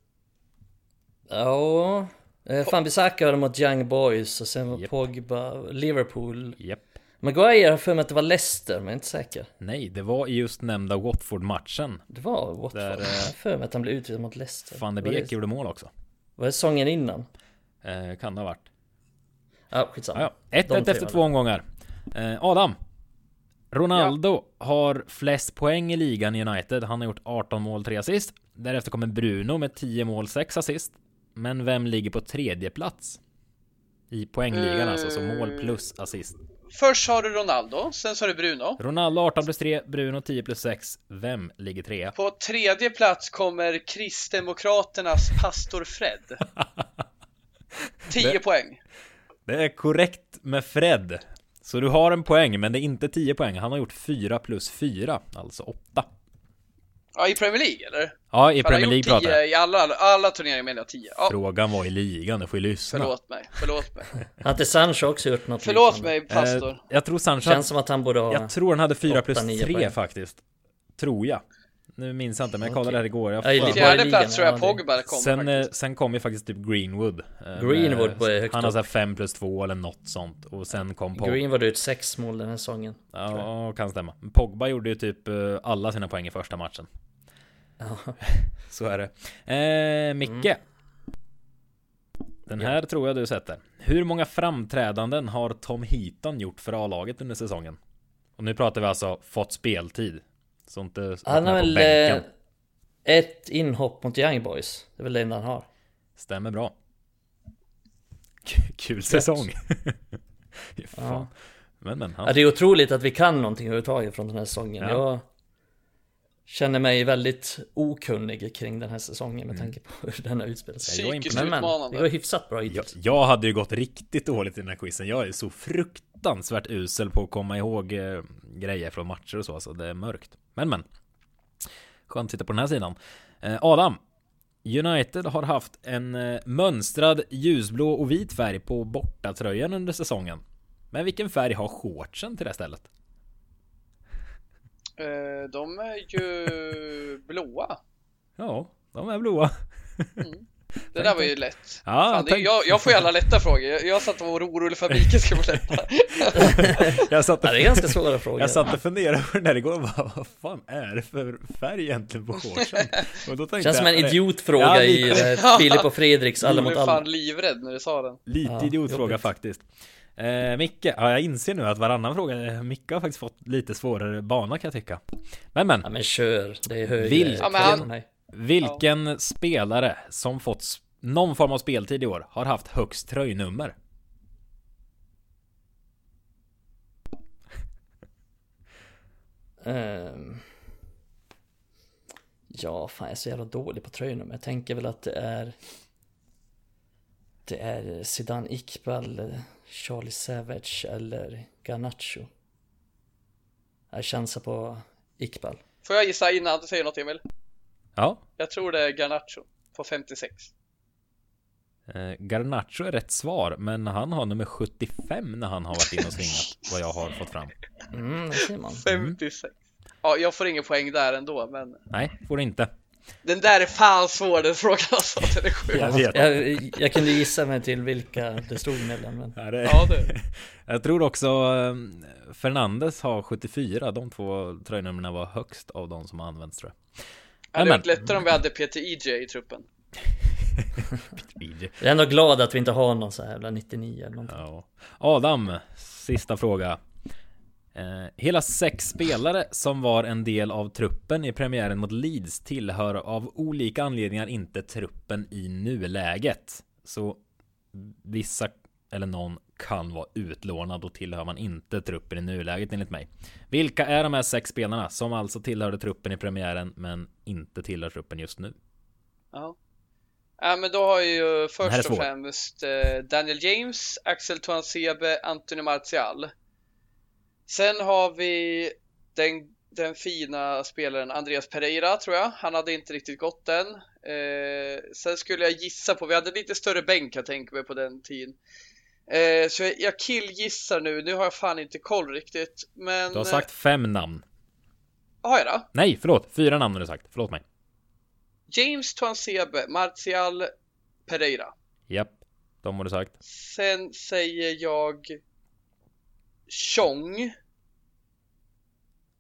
Ja, eh, Van Bissaka var det mot Young Boys och sen var Japp. Pogba Liverpool. Japp. Maguire har för mig att det var Leicester, men jag är inte säker. Nej, det var i just nämnda Watford-matchen. Det var Watford. Där, Jag eh, har för mig att han blev utvisad mot Leicester. Van de Beek gjorde mål också. var det säsongen innan? Eh, kan det ha varit. Ja, skitsamma. Ja, ja. 1-1 De tre efter två omgångar. Eh, Adam. Ronaldo har flest poäng i ligan i United. Han har gjort 18 mål, 3 assist. Därefter kommer Bruno med 10 mål, 6 assist. Men vem ligger på tredje plats? I poängligan alltså, så mål plus assist. Först har du Ronaldo, sen så har du Bruno. Ronaldo 18 plus 3, Bruno 10 plus 6. Vem ligger trea? På tredje plats kommer Kristdemokraternas pastor Fred. 10 Det- poäng. Det är korrekt med Fred. Så du har en poäng, men det är inte 10 poäng. Han har gjort 4 plus 4, alltså 8. Ja, i Premier League eller? Ja, i har Premier League pratar jag. 10 i alla, alla turneringar menar jag 10. Ja, Frågan var i ligan, du får ju lyssna. förlåt mig, förlåt mig. Har inte Sancho också gjort något Förlåt liknande? mig pastor. Eh, jag tror Sancho... Känns som att han borde ha... Jag tror han hade 4 plus 8, 9 3 poäng. faktiskt. Tror jag. Nu minns jag inte, men jag kollade det här igår. Jag Ja. Fjärde plats tror jag ja, Pogba kom sen, eh, faktiskt. sen kom ju faktiskt typ Greenwood. eh, Greenwood med- på högt Han har såhär 5 plus 2 eller något sånt. Och sen kom Pogba. Greenwood har gjort sex mål den här säsongen. Ja, kan stämma. Pogba gjorde ju typ eh, alla sina poäng i första matchen. Ja. Så är det. Eh, Micke. Mm. Den här tror jag du sätter. Hur många framträdanden har Tom Heaton gjort för A-laget under säsongen? Och nu pratar vi alltså fått speltid. Så inte Han har väl eh, ett inhopp mot Young Boys. Det är väl det enda han har. Stämmer bra. K- Kul säsong. Ja. Men men. Ja, Han, det är otroligt att vi kan någonting överhuvudtaget från den här säsongen. Ja. Jag känner mig väldigt okunnig kring den här säsongen Mm. med tanke på hur den har utspelat sig. Psykiskt Men men, det går hyfsat bra jag, hittills. jag hade ju gått riktigt dåligt i den här quizen. Jag är så fruktansvärt usel på att komma ihåg eh, grejer från matcher och så. Så det är mörkt. Men men. Skönt att sitta på den här sidan. Eh, Adam. United har haft en eh, mönstrad ljusblå och vit färg på bortatröjan under säsongen. Men vilken färg har shortsen till det stället? Eh, De är ju blåa. Ja, de är blåa. Det där var ju lätt. Ja, Fan, det, tänk- jag, jag får ju alla lätta frågor. Jag, jag satt och var orolig för att Mikael skulle få lätta. jag satt Ja, och det är ganska svåra frågor. Jag satt och funderade på den där igår och bara, vad fan är det för färg egentligen på shortsen? Känns som en jag, är det idiotfråga Ja, i eh, Filip och Fredriks Alla Jag mot blev alla. fan livrädd när du sa den. Lite Ja, idiotfråga jobbigt. faktiskt. Eh, Micke, ja jag inser nu att varannan fråga, eh, Micke har faktiskt fått lite svårare bana kan jag tycka. Men men, Ja men kör, det är högre Vill- Ja, vilken spelare som fått någon form av speltid i år har haft högst tröjnummer? Ehm. Ja, fan jag är så jävla dålig på tröjnummer. Jag tänker väl att det är Det är Zidane Iqbal, Charlie Savage eller Garnacho. Jag chansar på Iqbal. Får jag gissa innan du säger något Emil? Ja, Jag tror det är Garnacho på 56. Eh, Garnacho är rätt svar, men han har nummer 75 när han har varit inne och svingat, vad jag har fått fram. Mm, det ser man. 56. Ja, jag får ingen poäng där ändå, men Nej, får det inte. Den där är fan svår den frågan alltså. Den är sjuk. Jag vet. Jag, jag kunde gissa mig till vilka det stod mellan. Men... Ja, det... Ja, du. Jag tror också eh, Fernandes har 74. De två tröjnumren var högst av de som har använts tror jag. Det hade varit lättare om vi hade Peter EJ i truppen. men. Jag är ändå glad att vi inte har någon så här jävla 99 eller någonting. Ja. Adam, sista fråga. Eh, hela sex spelare som var en del av truppen i premiären mot Leeds tillhör av olika anledningar inte truppen i nuläget. Så vissa eller någon kan vara utlånad och tillhör man inte truppen i nuläget enligt mig. Vilka är de här sex spelarna som alltså tillhörde truppen i premiären men inte tillhör truppen just nu? Ja. Ja, men då har ju först och främst eh, Daniel James, Axel Tuansebe, Anthony Martial. Sen har vi den, den fina spelaren Andreas Pereira tror jag. Han hade inte riktigt gått den. Eh, sen skulle jag gissa på, vi hade lite större bänk jag tänker mig på den tiden. Eh, så jag, jag killgissar nu, nu har jag fan inte koll riktigt. Men... Du har sagt fem namn. Eh, har jag då? Nej, förlåt. Fyra namn har du sagt. Förlåt mig. James Tuansebe, Martial, Pereira. Japp, de har du sagt. Sen säger jag Chong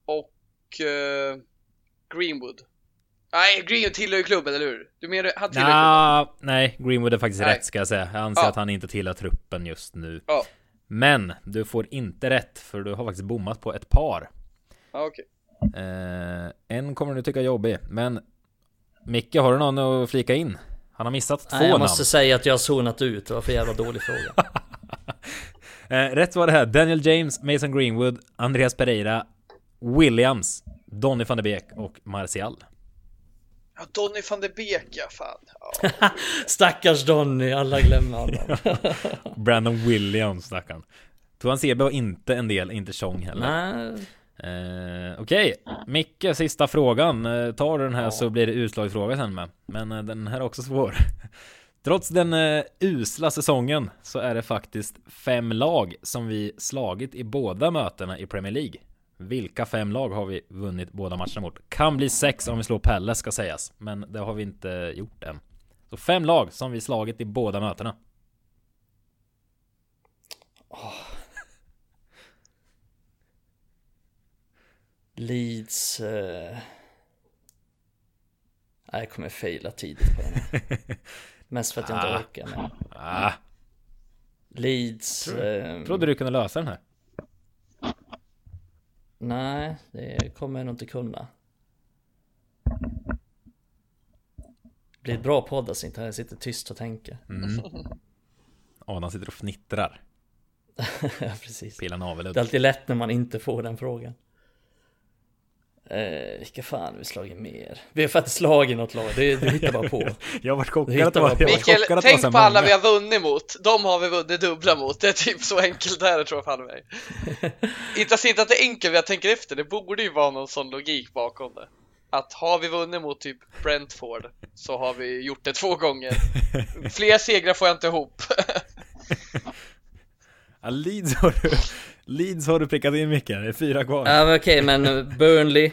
och eh, Greenwood. Nej, Greenwood tillhör ju klubben, eller hur? Du menar han tillhör klubben? Nah, nej, Greenwood är faktiskt Nej. rätt ska jag säga. Jag anser Ja. att han inte tillhör truppen just nu. Ja, Men du får inte rätt för du har faktiskt bommat på ett par. ja okej. Eh, en kommer du tycka är jobbig, men Micke, har du någon att flika in? Han har missat två Nej, jag namn. måste säga att jag har zonat ut. Det var för jävla dålig fråga. Eh, rätt var det här. Daniel James, Mason Greenwood, Andreas Pereira, Williams, Donny van de Beek och Martial. Ja, Donny van de Beek ja, fan. Ja. Stackars Donny, alla glömmer honom. Brandon Williams, stackarn. Tuan Sebe var inte en del, inte Chong heller. Nej, Eh, Okej, Micke, sista frågan. Eh, tar du den här så blir det utslagsfråga sen med. Men eh, den här är också svår. Trots den eh, usla säsongen så är det faktiskt fem lag som vi slagit i båda mötena i Premier League. Vilka fem lag har vi vunnit båda matcherna mot? Kan bli sex om vi slår Pelle ska sägas, men det har vi inte gjort än. Så fem lag som vi slagit i båda mötena. Leeds... Eh... Jag kommer faila tidigt på den. Mest för att jag inte Ah. orkar. Men Ah, Leeds... Eh... trodde du kunde lösa den här. Nej, det kommer jag nog inte kunna. Det blir ett bra poddavsnitt här, jag sitter tyst och tänker. Adam sitter och fnittrar. ja, precis. Pillar Det är alltid lätt när man inte får den frågan. Eh, vilka fan har vi slagit mer? Vi har faktiskt slagit något lag, det, det hittar bara på. Jag har varit chockad att det var, var på. Mikael, var tänk så på alla vi har vunnit mot. De har vi vunnit dubbla mot. Det är typ så enkelt där tror jag fan mig. inte att inte att det är enkelt, men jag tänker efter. Det borde ju vara någon sån logik bakom det. Att har vi vunnit mot typ Brentford så har vi gjort det två gånger. Fler segrar får jag inte ihop. Ja, Leeds har du Leeds har du prickat in mycket, det är fyra kvar. Ja men okej, men eh, Burnley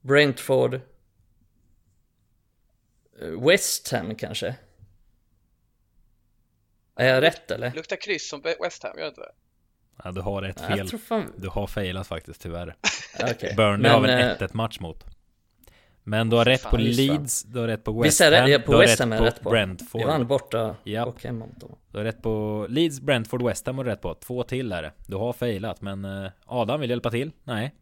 Brentford eh, West Ham kanske? Är jag rätt eller? Luktar kryss som West Ham, gör det inte det? Ja, du har ett fel. Fan... Du har failat faktiskt tyvärr. Okej. Burnley har Men, väl eh, 1-1 match mot. Men du har rätt Fan, på. Leeds, du har rätt på West Ham, det, på du har West Ham rätt på. Brentford. Vi vann borta Japp. och hemma mot dem. Du har rätt på Leeds, Brentford, West Ham har du rätt på. Två till är det. Du har failat, men eh, Adam vill hjälpa till? Nej.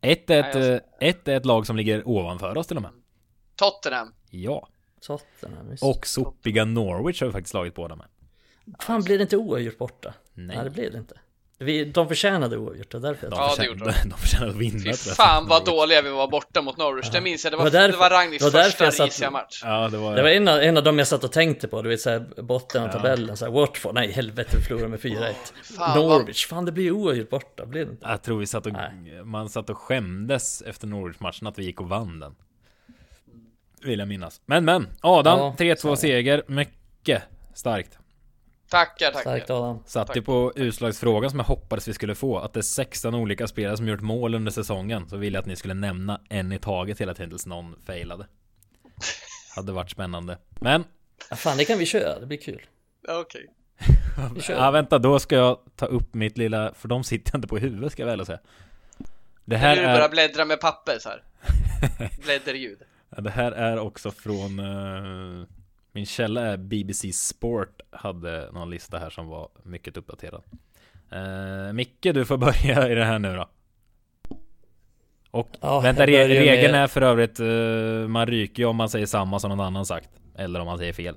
Ett är ett, Nej, eh, ett är ett lag som ligger ovanför oss till och med. Tottenham. Ja. Tottenham, visst. Och sopiga Norwich har vi faktiskt slagit båda med. Fan blir det inte oavgjort borta? Nej. Nej det blev det inte. Vi, de förtjänade oavgjort, och därför jag De, Ja, det gjorde de. de förtjänar att vinna Fy tror jag. fan vad dåliga vi var borta mot Norwich. Det minns jag. Det var, Det var därför- det var Ragniks det var första satt- risiga match. Ja, det var... Det var en av, en av dem jag satt och tänkte på, du vet såhär botten av tabellen, såhär Watford, nej helvete vi förlorade med 4-1 fan, vad- Norwich, fan det blir oavgjort borta, blir det inte? Jag tror vi satt och, Nej. man satt och skämdes efter Norwich-matchen att vi gick och vann den. Vill jag minnas. Men men, Adam, Ja, 3-2 så är det. seger. Mycket starkt. Tackar, tackar. Starkt Adam. Satt Tack. ju på utslagsfrågan som jag hoppades vi skulle få. Att det är 16 olika spelare som gjort mål under säsongen. Så ville jag att ni skulle nämna en i taget hela tiden tills någon failade. Hade varit spännande. Men, Ja, fan, det kan vi köra. Det blir kul. Ja, Okej. Kör. ja vänta då ska jag ta upp mitt lilla, för de sitter inte på huvudet ska jag väl säga. Det Här nu börjar är, bläddra med papper så här. Blädderljud. ja, det här är också från eh, Min källa är BBC Sport Hade någon lista här som var mycket uppdaterad uh, Micke du får börja i det här nu då Och Ja, vänta, re- regeln med- är för övrigt eh, Man ryker ju om man säger samma som någon annan sagt Eller om man säger fel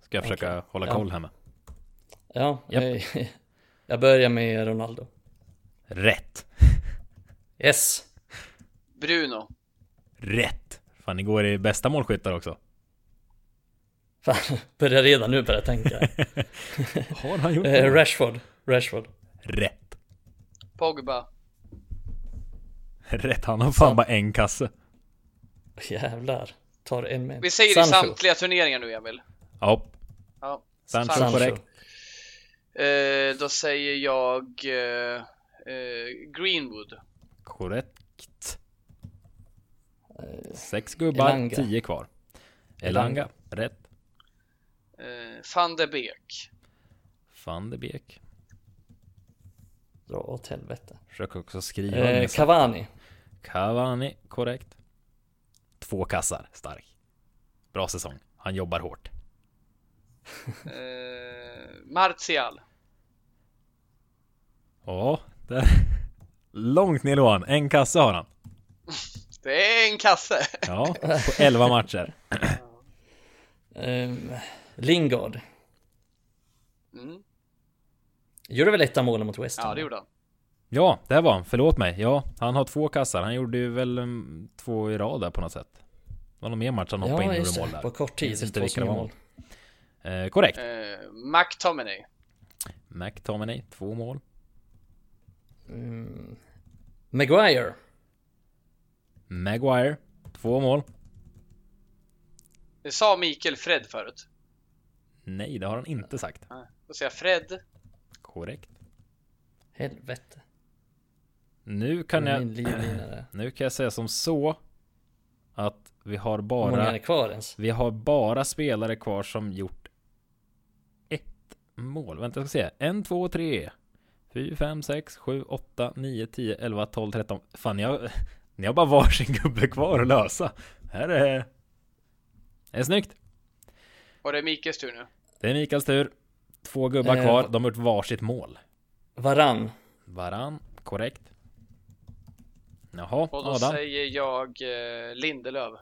Ska jag försöka Okej. hålla Ja. koll här med Ja, Japp. eh, jag börjar med Ronaldo. Rätt Yes. Bruno. Rätt Fan ni går i bästa målskyttar också Fan, börjar redan nu börja tänka. Har han gjort eh, det? Rashford. Rashford. Rätt Pogba. Rätt, han har fan bara en kasse Jävlar. Tar en med. Vi säger i Sancho. samtliga turneringar nu Emil. Ja, Ja. Sancho Sancho. korrekt Eh, då säger jag eh, eh, Greenwood. Korrekt Sex gubbar, Elanga. tio kvar Elanga, Elanga. rätt Eh, van de Beek. Van de Beek Dra åt helvete. Försök också skriva Eh. Cavani. Cavani, korrekt Två kassar, stark Bra säsong, han jobbar hårt Eh, Martial. Ja, där Långt ner lån, en kassa har han Det är en kasse. Ja, på 11 matcher Eh, Lingard. Mm. Gjorde väl ett av målen mot West Ham? Ja, det gjorde han. Ja, där var han, förlåt mig Ja, han har två kassar, han gjorde ju väl um, två i rad där på något sätt Det var någon mer match han hoppade in Ja, och just gjorde mål där På kort tid. Inte två vilka det var. mål. eh, Korrekt Eh, McTominay. McTominay, två mål Mm. Maguire. Maguire, två mål Det sa Mikael Fred förut. Nej, det har han inte sagt Nej. Då säger jag Fred. Korrekt Helvete. Nu kan jag. Nu kan jag säga som så Att vi har Hur många är bara det kvar ens? Vi har bara spelare kvar som gjort Ett mål, vänta jag ska se En, två, tre 4, 5, 6, 7, 8, 9, 10, 11, 12, 13 Fan har, ni har bara varsin gubbe kvar att lösa Här är Det är snyggt Och det är Mikaels tur nu. Det är Mikaels tur Två gubbar Eh, kvar, de har gjort varsitt mål Varann. Varann, korrekt Jaha, Och då Adam säger jag eh, Lindelöf.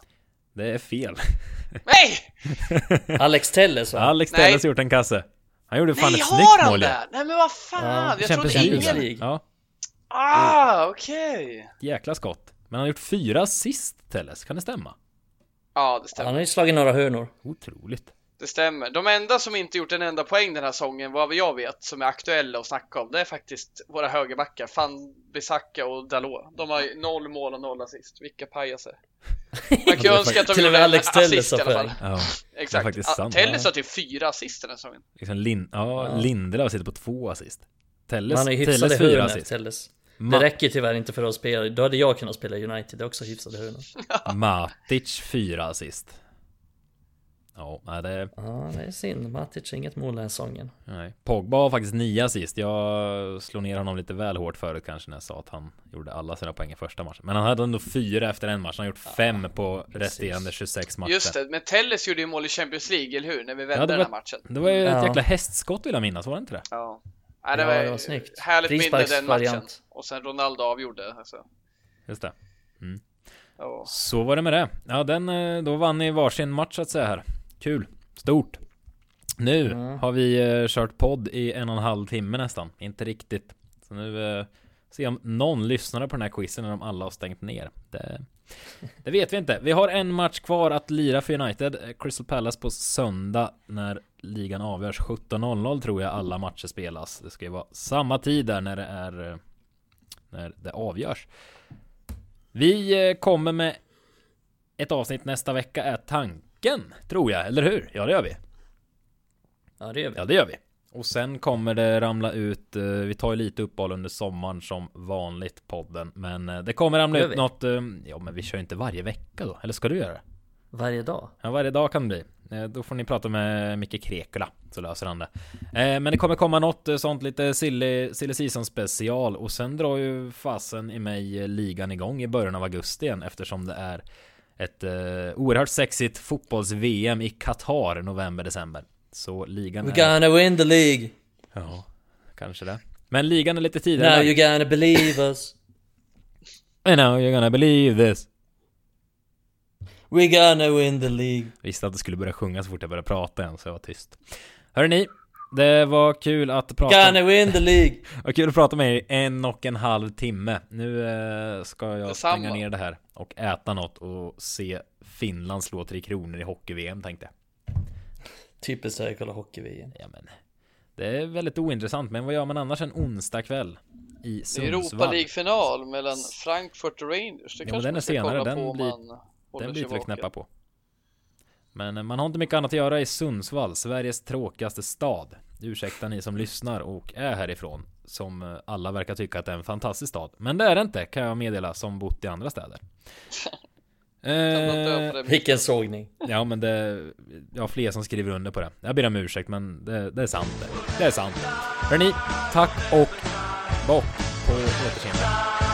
Det är fel Nej! Alex Telles va? Alex Nej. Telles har gjort en kasse Han gjorde fan Nej, ett har snyggt han mål ju. det? Nej men vad fan! Ja, jag trodde ingen... Ja, Ah, okej! jäkla skott Men han har gjort fyra assist Telles, kan det stämma? Ja, det stämmer. Han har ju slagit några hörnor. Otroligt Det stämmer. De enda som inte gjort en enda poäng den här säsongen, vad jag vet, som är aktuella att snacka om, det är faktiskt våra högerbackar, Fan Bissaka och Dalot. De har ju noll mål och noll assist. Vilka pajaser. Man kan ju önska att de gjorde en assist i har alla fall. Ja, Exakt. Telles har typ fyra assist den här säsongen. liksom Lin ja, Ja. Lindelöf sitter på två assist Telles, ju hyfsade Telles fyra assist Telles. Det räcker tyvärr inte för att spela. Då hade jag kunnat spela United, det är också hyfsade hörnor. Matic fyra assist Ja, det Ja, det är synd. Matic inget mål den här säsongen. Nej. Pogba har faktiskt nio assist Jag slog ner honom lite väl hårt förut kanske när jag sa att han gjorde alla sina poäng i första matchen Men han hade ändå fyra efter en match Han har gjort fem på precis. resterande 26 matcher Just det, men Telles gjorde ju mål i Champions League, eller hur? När vi vände Ja, det den var- här matchen. Det var ju ett Ja. jäkla hästskott vill jag minnas, var det inte det? Ja. Nej, det, Ja, var, det var snyggt. härligt minne den matchen. Och sen Ronaldo avgjorde. Alltså. Just det Ja. Så var det med det. Ja, den, eh, då vann ni varsin match så att säga här. Kul. Stort. Nu Mm. har vi eh, kört podd i en och en halv timme nästan. Inte riktigt. Så nu eh, se om någon lyssnade på den här quizen när de alla har stängt ner. Det, det vet vi inte. Vi har en match kvar att lira för United. Crystal Palace på söndag när ligan avgörs. 17.00 tror jag alla matcher spelas. Det ska ju vara samma tid där när det är när det avgörs. Vi eh, kommer med ett avsnitt nästa vecka är tanken, tror jag, eller hur? Ja, det gör vi. Ja, det gör vi. Ja, det gör vi. Och sen kommer det ramla ut, eh, vi tar ju lite uppehåll under sommaren som vanligt podden, men eh, det kommer ramla ut något, eh, ja men vi kör inte varje vecka då, eller ska du göra det? Varje dag. Ja, varje dag kan det bli. Då får ni prata med Micke Krekula så löser han det. Men det kommer komma något sånt lite silly, silly season special och sen drar ju fasen i mig ligan igång i början av augusti igen eftersom det är ett oerhört sexigt fotbolls-VM i Qatar november-december. Så ligan We're är... gonna win the League. Ja, kanske det. Men ligan är lite Now tidigare. you're gonna believe us. And now you're gonna believe this. We're gonna win the League. Visste att det skulle börja sjunga så fort jag började prata igen så jag var tyst. Hörrni, det var kul att prata. Gonna win the League. Vad kul att prata med er i en och en halv timme. Nu eh, ska jag Detsamma. stänga ner det här och äta något och se Finland slå Tre Kronor i hockey-VM tänkte jag. Typiskt såhär kolla hockey-VM. Ja, men det är väldigt ointressant, men vad gör man annars en onsdag kväll i Sundsvall? Europa League-final mellan Frankfurt och Rangers. Det Ja, kanske den är senare. Den blir- Den blir väl vaken. knäppa på. Men eh, man har inte mycket annat att göra i Sundsvall, Sveriges tråkigaste stad. Ursäkta ni som lyssnar och är härifrån, som eh, alla verkar tycka att det är en fantastisk stad. Men det är det inte, kan jag meddela, som bott i andra städer. Eh, Vilken sågning. ja men det, jag har fler som skriver under på det. Jag ber om ursäkt men det, det är sant det. Det är sant. Hörni, tack och bock på återseende.